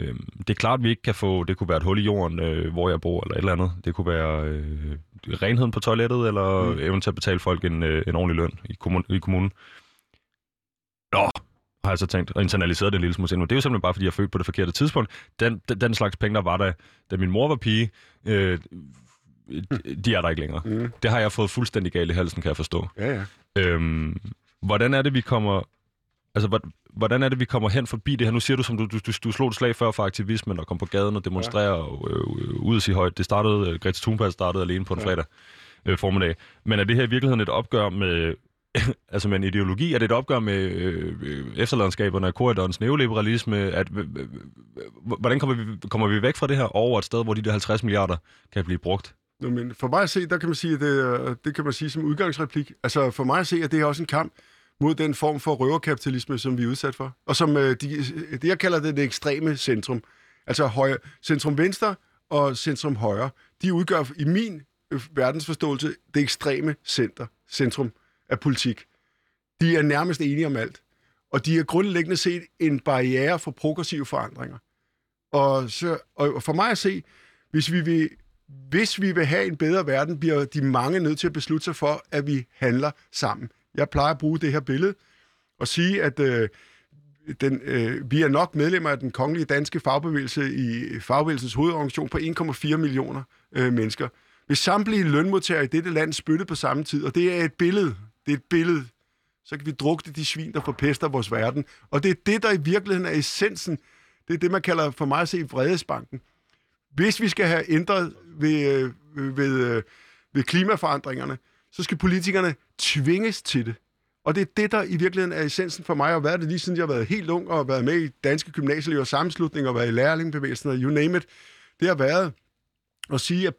Øhm, det er klart, at vi ikke kan få, det kunne være et hul i jorden, øh, hvor jeg bor, eller et eller andet. Det kunne være øh, renheden på toilettet, eller Mm. mm. eventuelt betale folk en, øh, en ordentlig løn i, kommun, i kommunen. Nå, har jeg så tænkt, og internaliseret det en lille smule. Men det er jo simpelthen bare, fordi jeg født på det forkerte tidspunkt. Den, den, den slags penge, der var der, da min mor var pige, øh, de er der ikke længere. Mm. Det har jeg fået fuldstændig galt i halsen, kan jeg forstå. Ja, ja. Øhm, hvordan er det, vi kommer... Altså, hvor- hvordan er det, vi kommer hen forbi det her? Nu siger du, som du, du, du, du slog et slag før for aktivismen og kom på gaden og demonstrere ja. og øh, ud og sige højt. Det startede, øh, Greta Thunberg startede alene på en Ja. fredag øh, formiddag. Men er det her i virkeligheden et opgør med, altså med en ideologi? Er det et opgør med øh, efterladenskaberne af korridorens neoliberalisme? At, øh, øh, øh, hvordan kommer vi, kommer vi væk fra det her over et sted, hvor de der 50 milliarder kan blive brugt? Nå, men for mig at se, der kan man sige, at det, øh, det kan man sige som udgangsreplik. Altså for mig at se, at det er også en kamp mod den form for røverkapitalisme, som vi er udsat for. Og som øh, de, øh, det, jeg kalder det det ekstreme centrum. Altså højre, centrum venstre og centrum højre. De udgør i min øh, verdensforståelse det ekstreme center, centrum af politik. De er nærmest enige om alt. Og de er grundlæggende set en barriere for progressive forandringer. Og, så, og for mig at se, hvis vi vil hvis vi vil have en bedre verden, bliver de mange nødt til at beslutte sig for, at vi handler sammen. Jeg plejer at bruge det her billede og sige, at øh, den, øh, vi er nok medlemmer af den kongelige danske fagbevægelse i fagbevægelsens hovedorganisation på 1,4 millioner øh, mennesker. Hvis samtlige lønmodtagere i dette land spyttede på samme tid, og det er et billede, det er et billede, så kan vi drukne de svin, der forpester vores verden. Og det er det, der i virkeligheden er essensen. Det er det, man kalder for mig at se vredesbanken. Hvis vi skal have ændret ved, øh, ved, øh, ved klimaforandringerne, så skal politikerne tvinges til det. Og det er det, der i virkeligheden er essensen for mig, og været det lige siden jeg har været helt ung, og har været med i danske gymnasieelevers sammenslutning og været i lærlingbevægelsen, og you name it. Det har været at sige, at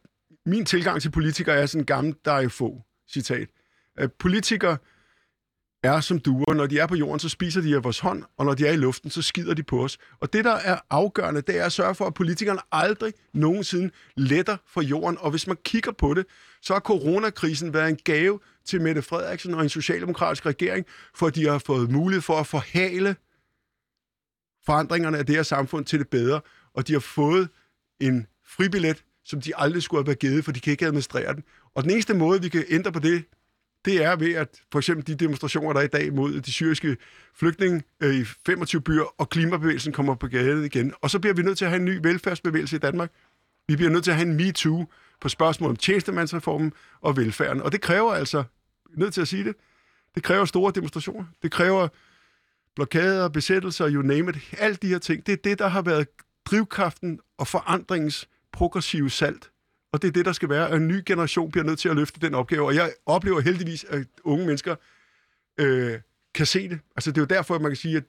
min tilgang til politikere er sådan en gammel, der er få, citat. At politikere er som duer. Når de er på jorden, så spiser de af vores hånd, og når de er i luften, så skider de på os. Og det, der er afgørende, det er at sørge for, at politikerne aldrig nogensinde letter for jorden. Og hvis man kigger på det, så har coronakrisen været en gave til Mette Frederiksen og en socialdemokratisk regering, for de har fået mulighed for at forhale forandringerne af det her samfund til det bedre, og de har fået en fribillet, som de aldrig skulle have været givet, for de kan ikke administrere den. Og den eneste måde, vi kan ændre på det, det er ved, at for eksempel de demonstrationer, der er i dag mod de syriske flygtninge øh, i 25 byer, og klimabevægelsen kommer på gaden igen. Og så bliver vi nødt til at have en ny velfærdsbevægelse i Danmark. Vi bliver nødt til at have en MeToo på spørgsmål om tjenestemandsreformen og velfærden. Og det kræver altså, nødt til at sige det, det kræver store demonstrationer. Det kræver blokader, besættelser, you name it. Alt de her ting, det er det, der har været drivkraften og forandringens progressive salt. Og det er det, der skal være, at en ny generation bliver nødt til at løfte den opgave. Og jeg oplever heldigvis, at unge mennesker øh, kan se det. Altså det er jo derfor, at man kan sige, at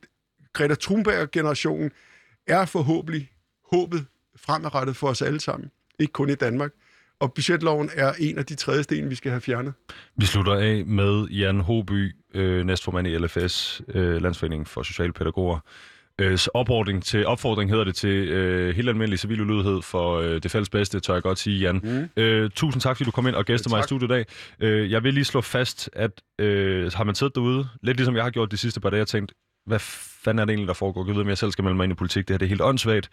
Greta Thunberg-generationen er forhåbentlig håbet fremadrettet for os alle sammen. Ikke kun i Danmark. og budgetloven er en af de tredje sten, vi skal have fjernet. Vi slutter af med Jan Hoby, øh, næstformand i LFS, øh, Landsforeningen for Socialpædagoger. Øh, opfordring, til, opfordring hedder det til øh, helt almindelig civil ulydighed for øh, det fælles bedste, tør jeg godt sige, Jan. Mm. Øh, tusind tak, fordi du kom ind og gæstede mig i studiet i dag. Øh, jeg vil lige slå fast, at øh, har man siddet derude, lidt ligesom jeg har gjort de sidste par dage, og tænkt, hvad fanden er det egentlig, der foregår? Jeg ved, om jeg selv skal melde mig ind i politik. Det her det er helt åndssvagt.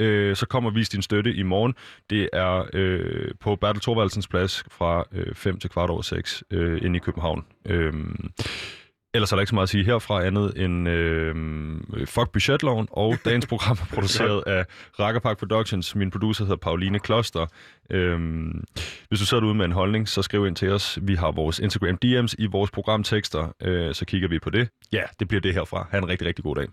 Øh, så kommer Vis din støtte i morgen. Det er øh, på Bertel Thorvaldsens plads fra 5 øh, til kvart over 6 øh, inde i København. Øh, Ellers er der ikke så meget at sige herfra andet end øh, fuck budgetloven, og dagens program er produceret af Rakkerpark Productions. Min producer hedder Pauline Kloster. Øh, hvis du sidder derude med en holdning, så skriv ind til os. Vi har vores Instagram DM's i vores programtekster, øh, så kigger vi på det. Ja, det bliver det herfra. Ha' en rigtig, rigtig god dag.